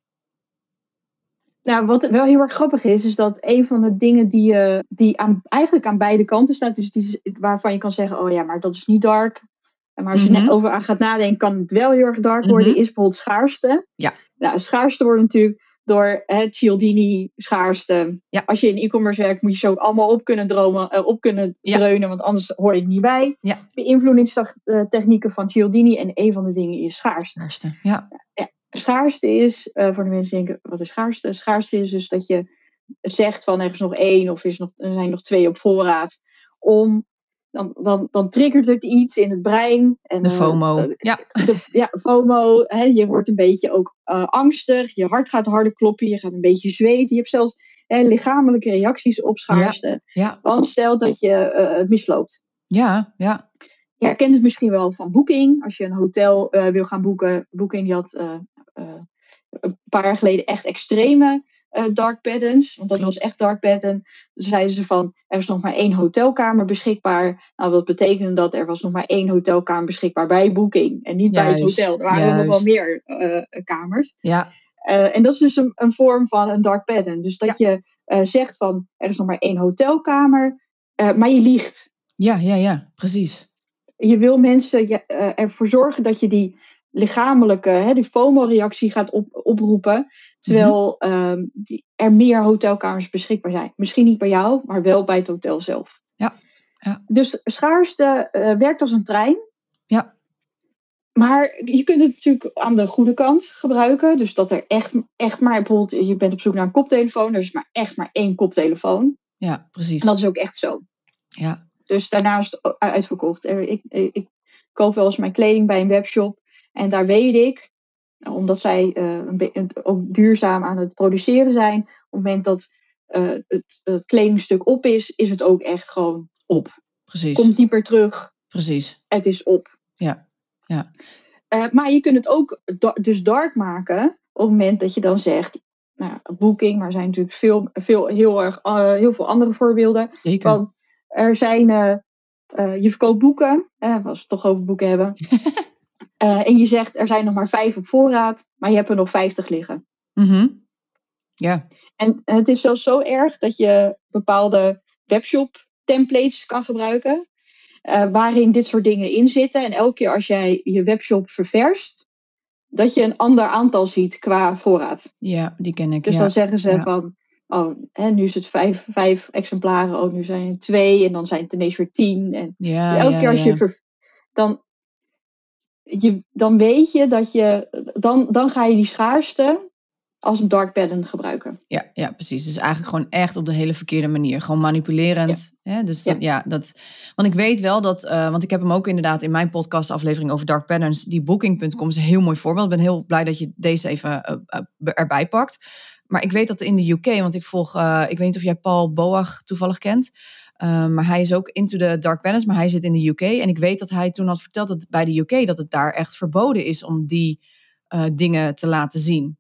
Nou, wat wel heel erg grappig is, is dat een van de dingen die, eh, die aan, eigenlijk aan beide kanten staat, dus die, waarvan je kan zeggen, oh ja, maar dat is niet dark. Maar als je Mhm. net over aan gaat nadenken, kan het wel heel erg dark worden, Mhm. is bijvoorbeeld schaarste. Ja. Nou, schaarste wordt natuurlijk door het Cialdini schaarste. Ja. Als je in e-commerce werkt, moet je zo ook allemaal op kunnen dromen, eh, op kunnen Ja. dreunen, want anders hoor je het niet bij. Ja. Beïnvloedingstechnieken van Cialdini en een van de dingen is schaarste Eerste. Ja. schaarste is, eh, voor de mensen die denken, wat is schaarste? Schaarste is dus dat je zegt van er is nog één of is nog, er zijn nog twee op voorraad. Om dan, dan, dan triggert het iets in het brein. En, De eh, FOMO. eh, Ja. de, ja, FOMO. Hè, je wordt een beetje ook eh, angstig. Je hart gaat harder kloppen. Je gaat een beetje zweten. Je hebt zelfs hè, lichamelijke reacties op schaarste. Ja. Want stel dat je het misloopt. Ja. Ja. Je herkent het misschien wel van Booking. Als je een hotel wil gaan boeken. Booking die had een paar jaar geleden echt extreme eh, dark patterns. Want dat Klopt. was echt dark pattern. Toen zeiden ze van, er is nog maar één hotelkamer beschikbaar. Nou, dat betekende dat er was nog maar één hotelkamer beschikbaar bij Booking. En niet bij het hotel. Er waren nog wel meer eh, kamers. Ja. Eh, en dat is dus een, een vorm van een dark pattern. Dus dat je zegt van, er is nog maar één hotelkamer. maar je liegt. Ja. Ja. Ja. Precies. Je wil mensen je, ervoor zorgen dat je die lichamelijke, hè, die FOMO-reactie gaat op, oproepen. Terwijl ehm, die, er meer hotelkamers beschikbaar zijn. Misschien niet bij jou, maar wel bij het hotel zelf. Ja, ja. Dus schaarste eh, werkt als een trein. Ja. Maar je kunt het natuurlijk aan de goede kant gebruiken. Dus dat er echt, echt maar, bijvoorbeeld, je bent op zoek naar een koptelefoon. Er is maar echt maar één koptelefoon. Ja. Precies. En dat is ook echt zo. Ja. Dus daarnaast uitverkocht. Er- Ik, ik, ik koop wel eens mijn kleding bij een webshop. En daar weet ik, nou, omdat zij eh, een ook duurzaam aan het produceren zijn. Op het moment dat eh, het, het kledingstuk op is, is het ook echt gewoon op. Precies. Komt niet meer terug, Precies. het is op. Ja. Ja. Eh, maar je kunt het ook da- dus dark maken op het moment dat je dan zegt, nou, ja, booking, maar er zijn natuurlijk veel, veel, heel, erg, heel veel andere voorbeelden. Zeker. Van, er zijn, je verkoopt boeken, als we het toch over boeken hebben. <laughs> Eh, en je zegt, er zijn nog maar vijf op voorraad, maar je hebt er nog vijftig liggen. Mhm. Ja. En het is zelfs zo erg dat je bepaalde webshop templates kan gebruiken. eh, waarin dit soort dingen in zitten. En elke keer als jij je webshop ververst, dat je een ander aantal ziet qua voorraad. Ja. Die ken ik. Dus ja. dan zeggen ze ja. van, oh, hè, nu is het vijf, vijf exemplaren, oh, nu zijn het twee en dan zijn het ineens weer tien. En Ja. elke keer als je, ver- dan, je, dan weet je dat je, dan, dan ga je die schaarste als een dark pattern gebruiken. Ja, ja, precies. Dus eigenlijk gewoon echt op de hele verkeerde manier. Gewoon manipulerend. Hè? Dus dat- ja. dat. Want ik weet wel dat. eh, want ik heb hem ook inderdaad in mijn podcastaflevering over dark patterns. Die booking.com is een heel mooi voorbeeld. Ik ben heel blij dat je deze even eh, eh, erbij pakt. Maar ik weet dat in de UK, want ik volg. ik weet niet of jij Paul Boag toevallig kent. Eh, maar hij is ook into the dark patterns, maar hij zit in de UK. En ik weet dat hij toen had verteld dat bij de UK dat het daar echt verboden is om die eh, dingen te laten zien.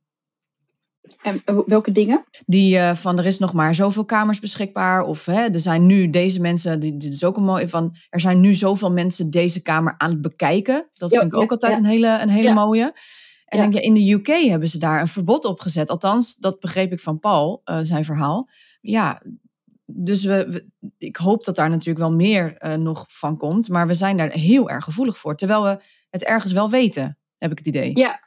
En eh, welke dingen? Die eh, van er is nog maar zoveel kamers beschikbaar. Of hè, er zijn nu deze mensen, die- dit is ook een mooi van. Er zijn nu zoveel mensen deze kamer aan het bekijken. Dat Ja, vind ik ook altijd ja. een hele, een hele mooie. En denk je, in de UK hebben ze daar een verbod op gezet. Althans, dat begreep ik van Paul, zijn verhaal. Ja, dus we, we- ik hoop dat daar natuurlijk wel meer eh, nog van komt. Maar we zijn daar heel erg gevoelig voor. Terwijl we het ergens wel weten, heb ik het idee. Ja,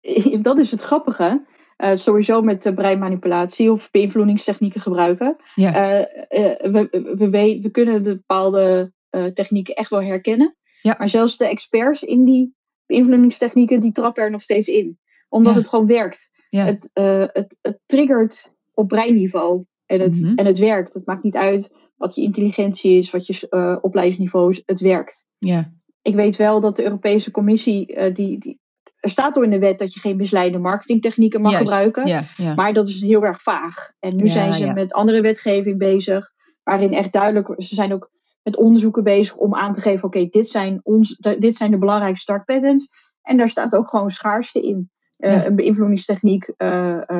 <laughs> dat is het grappige. Eh, sowieso met breinmanipulatie of beïnvloedingstechnieken gebruiken. Ja. Eh, we, we, we, kunnen de bepaalde technieken echt wel herkennen. Ja. Maar zelfs de experts in die beïnvloedingstechnieken, die trappen er nog steeds in. Omdat Ja. het gewoon werkt. Ja. Het, het, het triggert op breinniveau. En het, Mhm. en het werkt. Het maakt niet uit wat je intelligentie is, wat je eh, opleidingsniveau is. Het werkt. Ja, Ik weet wel dat de Europese Commissie, eh, die, die, er staat door in de wet dat je geen misleidende marketingtechnieken mag Juist. gebruiken. ja, ja. Maar dat is heel erg vaag. En nu Ja, zijn ze met andere wetgeving bezig, waarin echt duidelijk, ze zijn ook met onderzoeken bezig om aan te geven, oké, dit zijn ons, de- dit zijn de belangrijkste start patterns. En daar staat ook gewoon schaarste in. Eh. Een beïnvloedingstechniek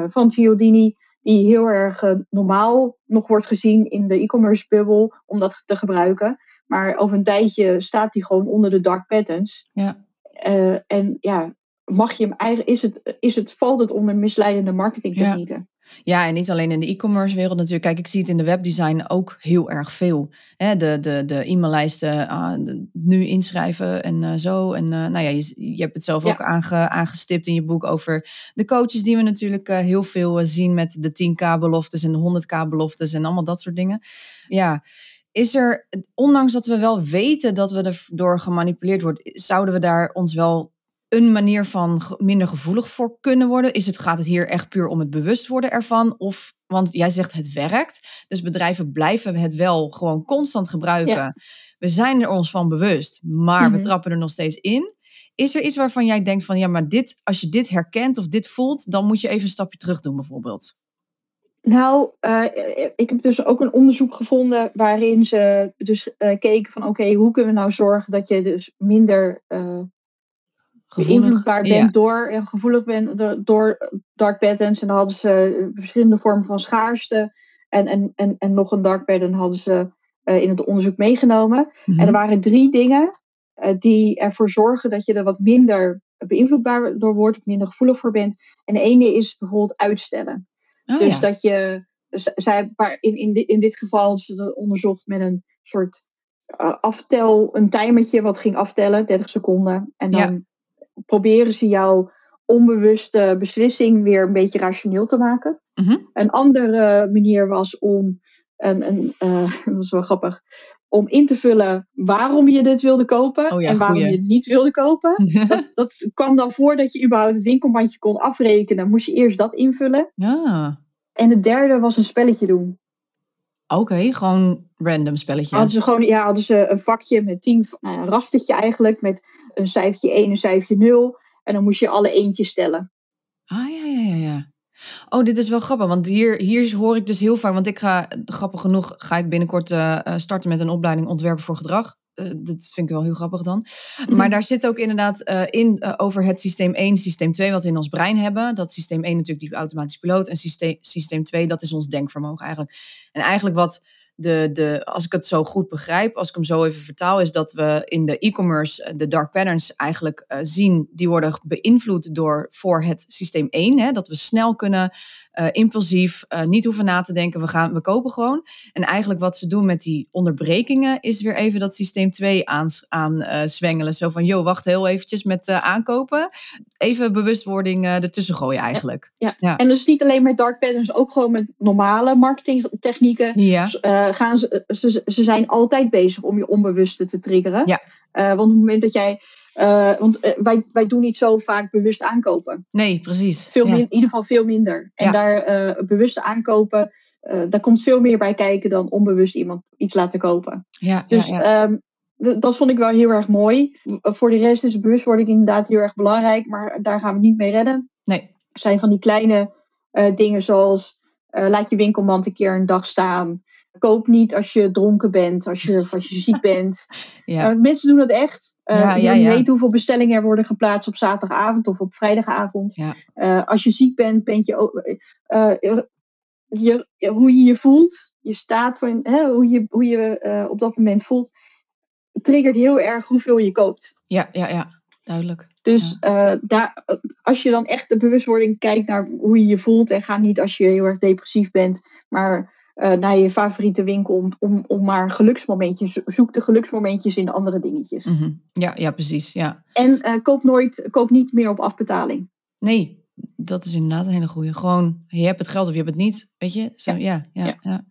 van Cialdini, die heel erg eh, normaal nog wordt gezien in de e-commerce bubbel om dat te gebruiken. Maar over een tijdje staat die gewoon onder de dark patterns. Ja. Eh, en ja, mag je hem eigenlijk, is het, is het, valt het onder misleidende marketingtechnieken? Ja, en niet alleen in de e-commerce wereld natuurlijk. Kijk, ik zie het in de webdesign ook heel erg veel. Hè, de de, de e-maillijsten ah, nu inschrijven en eh, zo. En eh, nou ja, je, je hebt het zelf Ja. ook aange, aangestipt in je boek over de coaches die we natuurlijk eh, heel veel zien met de 10k beloftes en de 100k beloftes en allemaal dat soort dingen. Ja, is er, ondanks dat we wel weten dat we erdoor gemanipuleerd worden, zouden we daar ons wel een manier van minder gevoelig voor kunnen worden? Is het, gaat het hier echt puur om het bewust worden ervan? Of, want jij zegt het werkt, dus bedrijven blijven het wel gewoon constant gebruiken. We zijn er ons van bewust, maar we mhm. trappen er nog steeds in. Is er iets waarvan jij denkt van ja, maar dit, als je dit herkent of dit voelt, dan moet je even een stapje terug doen bijvoorbeeld? Nou, uh, ik heb dus ook een onderzoek gevonden waarin ze dus uh, keken van oké, hoe kunnen we nou zorgen dat je dus minder uh, beïnvloedbaar bent door, gevoelig bent door, door, dark patterns. En dan hadden ze verschillende vormen van schaarste en, en, en, en nog een dark pattern hadden ze in het onderzoek meegenomen. En er mhm. waren drie dingen die ervoor zorgen dat je er wat minder beïnvloedbaar door wordt, minder gevoelig voor bent. En de ene is bijvoorbeeld uitstellen. Oh, dus dat je, zij, in, in, in dit geval het onderzocht met een soort uh, aftel, een timertje wat ging aftellen, 30 seconden. En dan proberen ze jouw onbewuste beslissing weer een beetje rationeel te maken. Mhm. Een andere manier was om, een, een, uh, <laughs> dat is wel grappig, om in te vullen waarom je dit wilde kopen oh en waarom je het niet wilde kopen. <laughs> dat, dat kwam dan voordat je überhaupt het winkelmandje kon afrekenen, moest je eerst dat invullen. Ja. En het derde was een spelletje doen. Oké, gewoon random spelletje. Hadden ze gewoon, ja, hadden ze een vakje met tien, nou, een rastertje eigenlijk, met een cijfertje 1 en een cijfertje 0. En dan moest je alle eentjes stellen. Ah ja, ja, ja, ja. Oh, dit is wel grappig, want hier, hier hoor ik dus heel vaak, want ik ga, grappig genoeg, ga ik binnenkort uh, starten met een opleiding ontwerpen voor gedrag. Uh, dat vind ik wel heel grappig dan. Mhm. Maar daar zit ook inderdaad uh, in over het systeem 1, systeem 2, wat we in ons brein hebben. Dat systeem 1 natuurlijk die automatische piloot en systeem, systeem 2, dat is ons denkvermogen eigenlijk. En eigenlijk wat de, de, als ik het zo goed begrijp, als ik hem zo even vertaal, is dat we in de e-commerce eh, de dark patterns eigenlijk zien, die worden beïnvloed door voor het systeem 1. Hè, dat we snel kunnen, uh, impulsief, uh, niet hoeven na te denken, we, gaan, we kopen gewoon. En eigenlijk wat ze doen met die onderbrekingen, is weer even dat systeem 2 aan, aan zwengelen. Zo van, joh, wacht heel eventjes met aankopen. Even bewustwording ertussen gooien eigenlijk. Ja, ja. en dus niet alleen met dark patterns, ook gewoon met normale marketingtechnieken. Ja uh, gaan ze, ze, ze zijn altijd bezig om je onbewuste te triggeren. Ja. Want op het moment dat jij. Uh, want wij, wij doen niet zo vaak bewust aankopen. Nee, precies. Veel in ieder geval veel minder. En ja. daar bewust aankopen, daar komt veel meer bij kijken dan onbewust iemand iets laten kopen. Ja, dus ja, um, dat vond ik wel heel erg mooi. Voor de rest is bewustwording inderdaad heel erg belangrijk, maar daar gaan we niet mee redden. Nee. Er zijn van die kleine dingen zoals laat je winkelmand een keer een dag staan. Koop niet als je dronken bent, als je, als je ziek <laughs> bent. Ja. Uh, mensen doen dat echt. Uh, ja, ja, je weet hoeveel bestellingen er worden geplaatst op zaterdagavond of op vrijdagavond. Uh, als je ziek bent, ben je, je, hoe je je voelt, je staat van, hè, hoe je, hoe je op dat moment voelt, triggert heel erg hoeveel je koopt. Ja, ja, ja, duidelijk. Dus daar, als je dan echt de bewustwording kijkt naar hoe je je voelt en ga niet als je heel erg depressief bent, maar uh, naar je favoriete winkel om, om, om maar geluksmomentjes. Zoek de geluksmomentjes in andere dingetjes. Mhm. Ja, ja, precies. Ja. En uh, koop, nooit, koop niet meer op afbetaling. Nee, dat is inderdaad een hele goede. Gewoon, je hebt het geld of je hebt het niet. Weet je? Zo, ja. Ja, ja, ja.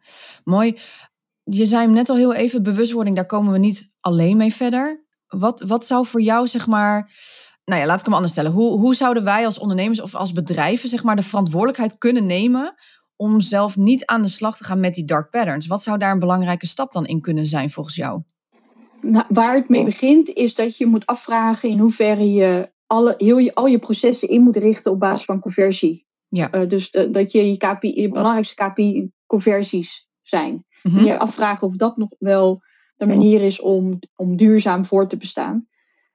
Mooi. Je zei hem net al heel even, bewustwording, daar komen we niet alleen mee verder. Wat, wat zou voor jou, zeg maar, nou ja, laat ik hem anders stellen. Hoe, hoe zouden wij als ondernemers of als bedrijven, zeg maar, de verantwoordelijkheid kunnen nemen om zelf niet aan de slag te gaan met die dark patterns? Wat zou daar een belangrijke stap dan in kunnen zijn volgens jou? Nou, waar het mee begint is dat je moet afvragen in hoeverre je, alle, heel je al je processen in moet richten op basis van conversie. Ja. Uh, dus dat je je, KPI, je belangrijkste KPI conversies zijn. Mm Je afvragen of dat nog wel de manier is om, om duurzaam voor te bestaan.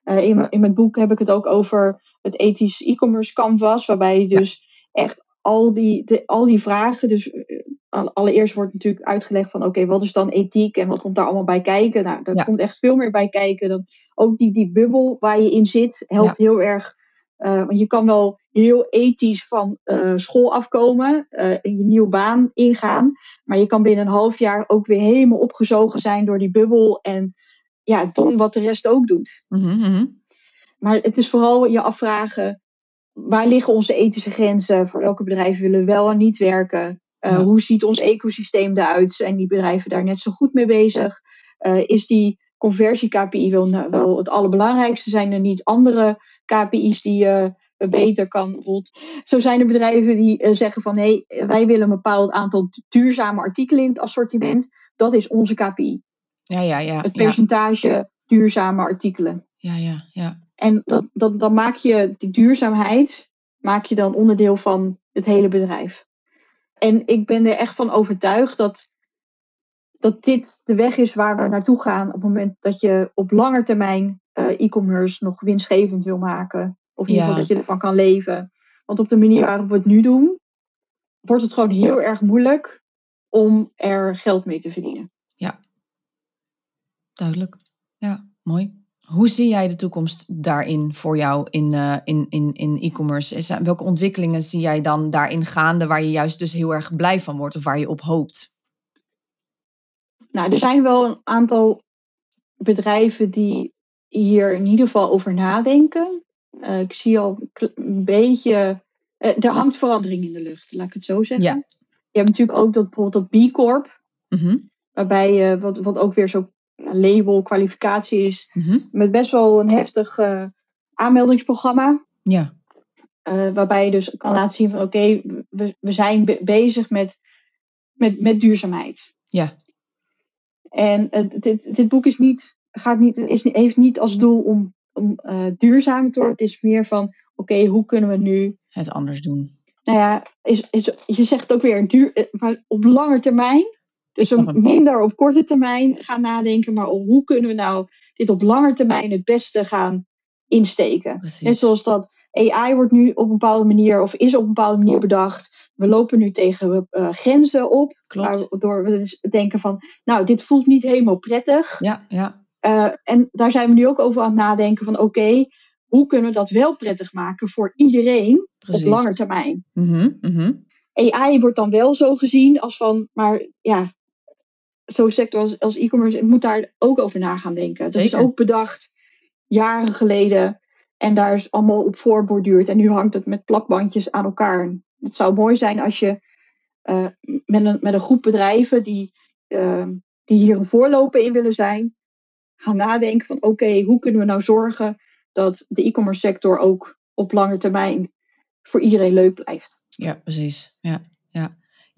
Uh, in, in mijn boek heb ik het ook over het ethisch e-commerce canvas, waarbij je dus echt al die, de, al die vragen. Dus eh, allereerst wordt natuurlijk uitgelegd van oké, wat is dan ethiek en wat komt daar allemaal bij kijken? Nou, daar komt echt veel meer bij kijken. Dan ook die, die bubbel waar je in zit helpt heel erg. Uh, want je kan wel heel ethisch van uh, school afkomen, uh, je nieuwe baan ingaan. Maar je kan binnen een half jaar ook weer helemaal opgezogen zijn door die bubbel. En ja, doen wat de rest ook doet. Mm -hmm. Maar het is vooral je afvragen, waar liggen onze ethische grenzen? Voor welke bedrijven willen we wel en niet werken? Uh, Hoe ziet ons ecosysteem eruit? Zijn die bedrijven daar net zo goed mee bezig? Uh, is die conversie-KPI wel, wel het allerbelangrijkste? Zijn er niet andere KPI's die je beter kan. Bijvoorbeeld, zo zijn er bedrijven die zeggen van hé, hey, wij willen een bepaald aantal duurzame artikelen in het assortiment. Dat is onze KPI. Ja, ja, ja. Het percentage duurzame artikelen. Ja, ja, ja. En dat, dat, dan maak je die duurzaamheid maak je dan onderdeel van het hele bedrijf. En ik ben er echt van overtuigd dat, dat dit de weg is waar we naartoe gaan op het moment dat je op lange termijn uh, e-commerce nog winstgevend wil maken. Of in ieder geval dat je ervan kan leven. Want op de manier waarop we het nu doen, wordt het gewoon heel erg moeilijk om er geld mee te verdienen. Ja, duidelijk. Ja, mooi. Hoe zie jij de toekomst daarin voor jou in, uh, in, in, in e-commerce? Welke ontwikkelingen zie jij dan daarin gaande waar je juist dus heel erg blij van wordt of waar je op hoopt? Nou, er zijn wel een aantal bedrijven die hier in ieder geval over nadenken. Uh, ik zie al een beetje. Uh, er hangt verandering in de lucht, laat ik het zo zeggen. Ja. Je hebt natuurlijk ook dat, bijvoorbeeld dat B Corp. Mm -hmm. Waarbij je, wat, wat ook weer zo label, kwalificatie is. Mhm. Met best wel een heftig uh, aanmeldingsprogramma. Ja. Uh, waarbij je dus kan laten zien van oké, we, we zijn bezig met, met, met duurzaamheid. Ja. En uh, dit, dit boek is niet, gaat niet, is, heeft niet als doel om, om duurzaam te worden. Het is meer van oké, hoe kunnen we nu het anders doen? Nou ja, is, is, je zegt ook weer duur, maar op lange termijn dus we minder op korte termijn gaan nadenken, maar hoe kunnen we nou dit op lange termijn het beste gaan insteken. Net zoals dat AI wordt nu op een bepaalde manier, of is op een bepaalde manier bedacht. We lopen nu tegen uh, grenzen op, waardoor we dus denken van, nou, dit voelt niet helemaal prettig. Ja, ja. Uh, en daar zijn we nu ook over aan het nadenken van, oké, hoe kunnen we dat wel prettig maken voor iedereen Precies. op lange termijn? Mm -hmm, AI wordt dan wel zo gezien als van, maar ja, zo'n sector als, als e-commerce moet daar ook over na gaan denken. Dat is ook bedacht jaren geleden. En daar is allemaal op voorborduurd. En nu hangt het met plakbandjes aan elkaar. Het zou mooi zijn als je uh, met, een, met een groep bedrijven die, uh, die hier een voorloper in willen zijn, gaan nadenken van oké, hoe kunnen we nou zorgen dat de e-commerce sector ook op lange termijn voor iedereen leuk blijft. Ja, precies. Ja,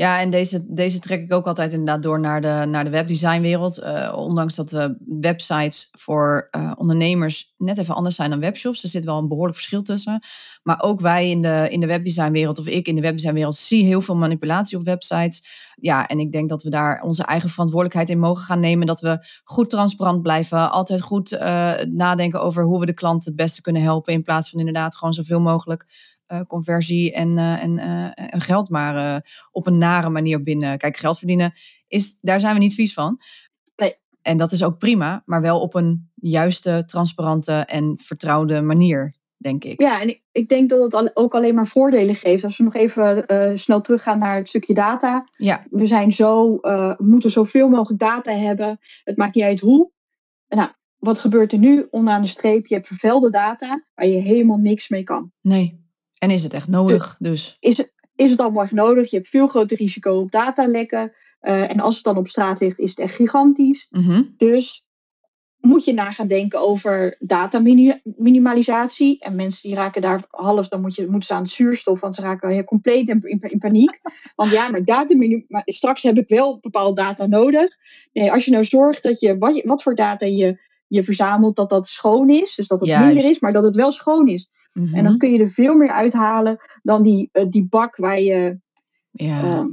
ja. En deze, deze trek ik ook altijd inderdaad door naar de, naar de webdesignwereld. Uh, ondanks dat de websites voor uh, ondernemers net even anders zijn dan webshops. Er zit wel een behoorlijk verschil tussen. Maar ook wij in de, in de webdesignwereld, of ik in de webdesignwereld, zie heel veel manipulatie op websites. Ja, en ik denk dat we daar onze eigen verantwoordelijkheid in mogen gaan nemen. Dat we goed transparant blijven. Altijd goed uh, nadenken over hoe we de klant het beste kunnen helpen. In plaats van inderdaad gewoon zoveel mogelijk conversie en, en, uh, en, geld maar op een nare manier binnen. Kijk, geld verdienen, is, daar zijn we niet vies van. Nee. En dat is ook prima, maar wel op een juiste, transparante en vertrouwde manier, denk ik. Ja, en ik, denk dat het ook alleen maar voordelen geeft. Als we nog even snel teruggaan naar het stukje data. Ja. We zijn zo, we moeten zoveel mogelijk data hebben. Het maakt niet uit hoe. Nou, wat gebeurt er nu? Onderaan de streep, je hebt vervuilde data waar je helemaal niks mee kan. Nee. En is het echt nodig dus? Is het, is het allemaal echt nodig? Je hebt veel groter risico op datalekken. Uh, en als het dan op straat ligt, is het echt gigantisch. Mhm. Dus moet je na gaan denken over dataminimalisatie. En mensen die raken daar half, dan moet je, moeten ze aan zuurstof, want ze raken heel compleet in, in, paniek. <laughs> Want ja, maar, data maar straks heb ik wel bepaalde data nodig. Nee, als je nou zorgt dat je, wat, je, wat voor data je, je verzamelt, dat dat schoon is. Dus dat het minder is, maar dat het wel schoon is. En dan mhm. kun je er veel meer uithalen dan die, uh, die bak waar je ja. uh,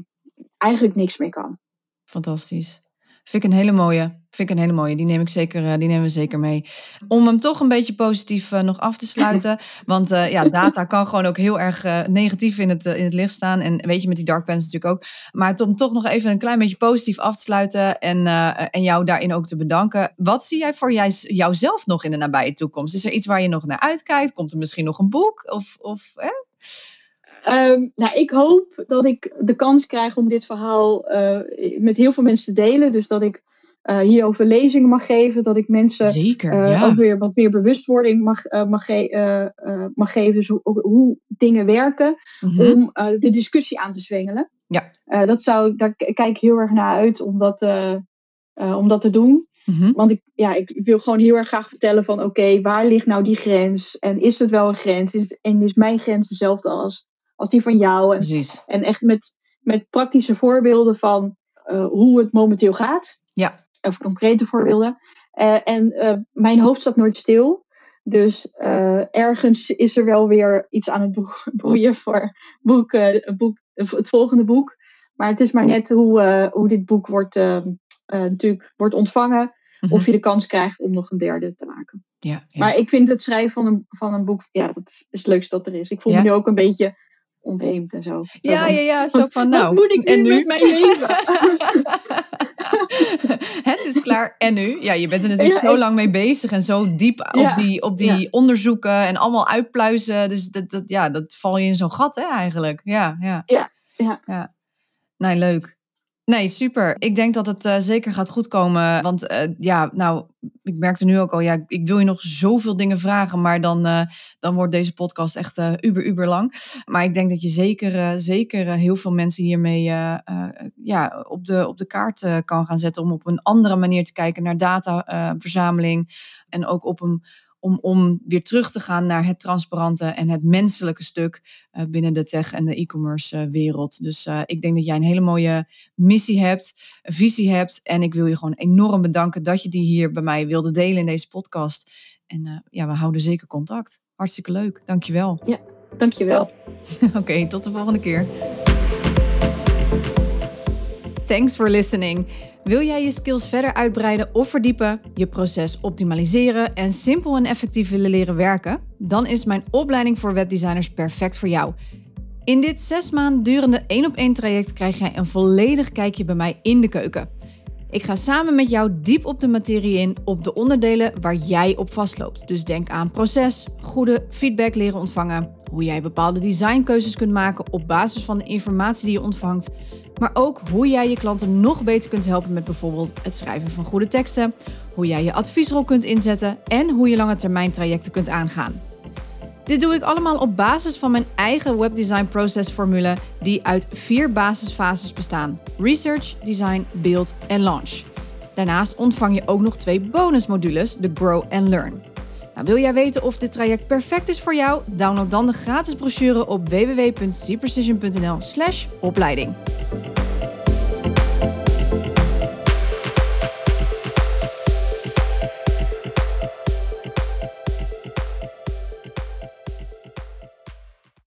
eigenlijk niks mee kan. Fantastisch. Vind ik een hele mooie. Vind ik een hele mooie. Die neem ik zeker, uh, die nemen we zeker mee. Om hem toch een beetje positief uh, nog af te sluiten. <laughs> Want uh, ja, data kan gewoon ook heel erg negatief in het, in het licht staan. En weet je, met die dark pens natuurlijk ook. Maar om toch nog even een klein beetje positief af te sluiten. En, en jou daarin ook te bedanken. Wat zie jij voor jij, jouzelf nog in de nabije toekomst? Is er iets waar je nog naar uitkijkt? Komt er misschien nog een boek? Of, of Um, nou, ik hoop dat ik de kans krijg om dit verhaal uh, met heel veel mensen te delen. Dus dat ik uh, hierover lezingen mag geven. Dat ik mensen Zeker, uh, ja. ook weer wat meer bewustwording mag, mag, ge mag geven. Dus hoe, hoe dingen werken. Mm -hmm. Om de discussie aan te zwengelen. Ja. dat zou, daar kijk ik heel erg naar uit om dat, om dat te doen. Mhm. Want ik, ja, ik wil gewoon heel erg graag vertellen van oké, waar ligt nou die grens? En is het wel een grens? Is en is mijn grens dezelfde als, als die van jou? En, Precies. en echt met, met praktische voorbeelden van eh, hoe het momenteel gaat. Ja. Of concrete voorbeelden. Eh, en eh, mijn hoofd staat nooit stil. Dus ergens is er wel weer iets aan het boe- <laughs> broeien voor boek, het boek, het volgende boek. Maar het is maar net hoe, hoe dit boek wordt, natuurlijk wordt ontvangen. Mhm. Of je de kans krijgt om nog een derde te maken. Ja, ja. Maar ik vind het schrijven van een, van een boek, ja, dat is het leukste dat er is. Ik voel Ja? me nu ook een beetje ontheemd en zo. ja, ja, ja, zo van Wat nou. moet ik nu en nu? met mijn leven? <laughs> het is klaar. En nu? Ja, je bent er natuurlijk Ja, zo lang mee bezig en zo diep op die, op die ja. onderzoeken en allemaal uitpluizen. Dus dat, dat, ja, dat val je in zo'n gat, hè, eigenlijk. Ja, ja. Ja, ja. ja. Nee, leuk. Nee, super. Ik denk dat het eh, zeker gaat goed komen. Want eh, ja, nou, ik merkte nu ook al, ja, ik wil je nog zoveel dingen vragen, maar dan, eh, dan wordt deze podcast echt uber, uber lang. Maar ik denk dat je zeker, zeker heel veel mensen hiermee ja, op, de, op de kaart kan gaan zetten om op een andere manier te kijken naar dataverzameling. en ook op een, om, om weer terug te gaan naar het transparante en het menselijke stuk eh, binnen de tech en de e-commerce eh, wereld. Dus eh, ik denk dat jij een hele mooie missie hebt, een visie hebt. En ik wil je gewoon enorm bedanken dat je die hier bij mij wilde delen in deze podcast. En ja, we houden zeker contact. Hartstikke leuk. Dankjewel. Dankjewel. <laughs> Oké, tot de volgende keer. Thanks for listening. Wil jij je skills verder uitbreiden of verdiepen, je proces optimaliseren en simpel en effectief willen leren werken? Dan is mijn opleiding voor webdesigners perfect voor jou. In dit zes maanden durende één op één traject krijg jij een volledig kijkje bij mij in de keuken. Ik ga samen met jou diep op de materie in op de onderdelen waar jij op vastloopt. Dus denk aan proces, goede feedback leren ontvangen, hoe jij bepaalde designkeuzes kunt maken op basis van de informatie die je ontvangt, maar ook hoe jij je klanten nog beter kunt helpen met bijvoorbeeld het schrijven van goede teksten, hoe jij je adviesrol kunt inzetten en hoe je lange termijn trajecten kunt aangaan. Dit doe ik allemaal op basis van mijn eigen webdesign processformule die uit vier basisfases bestaan: research, design, build en launch. Daarnaast ontvang je ook nog twee bonusmodules, de Grow and Learn. Nou, wil jij weten of dit traject perfect is voor jou? Download dan de gratis brochure op www.cprecision.nl/opleiding.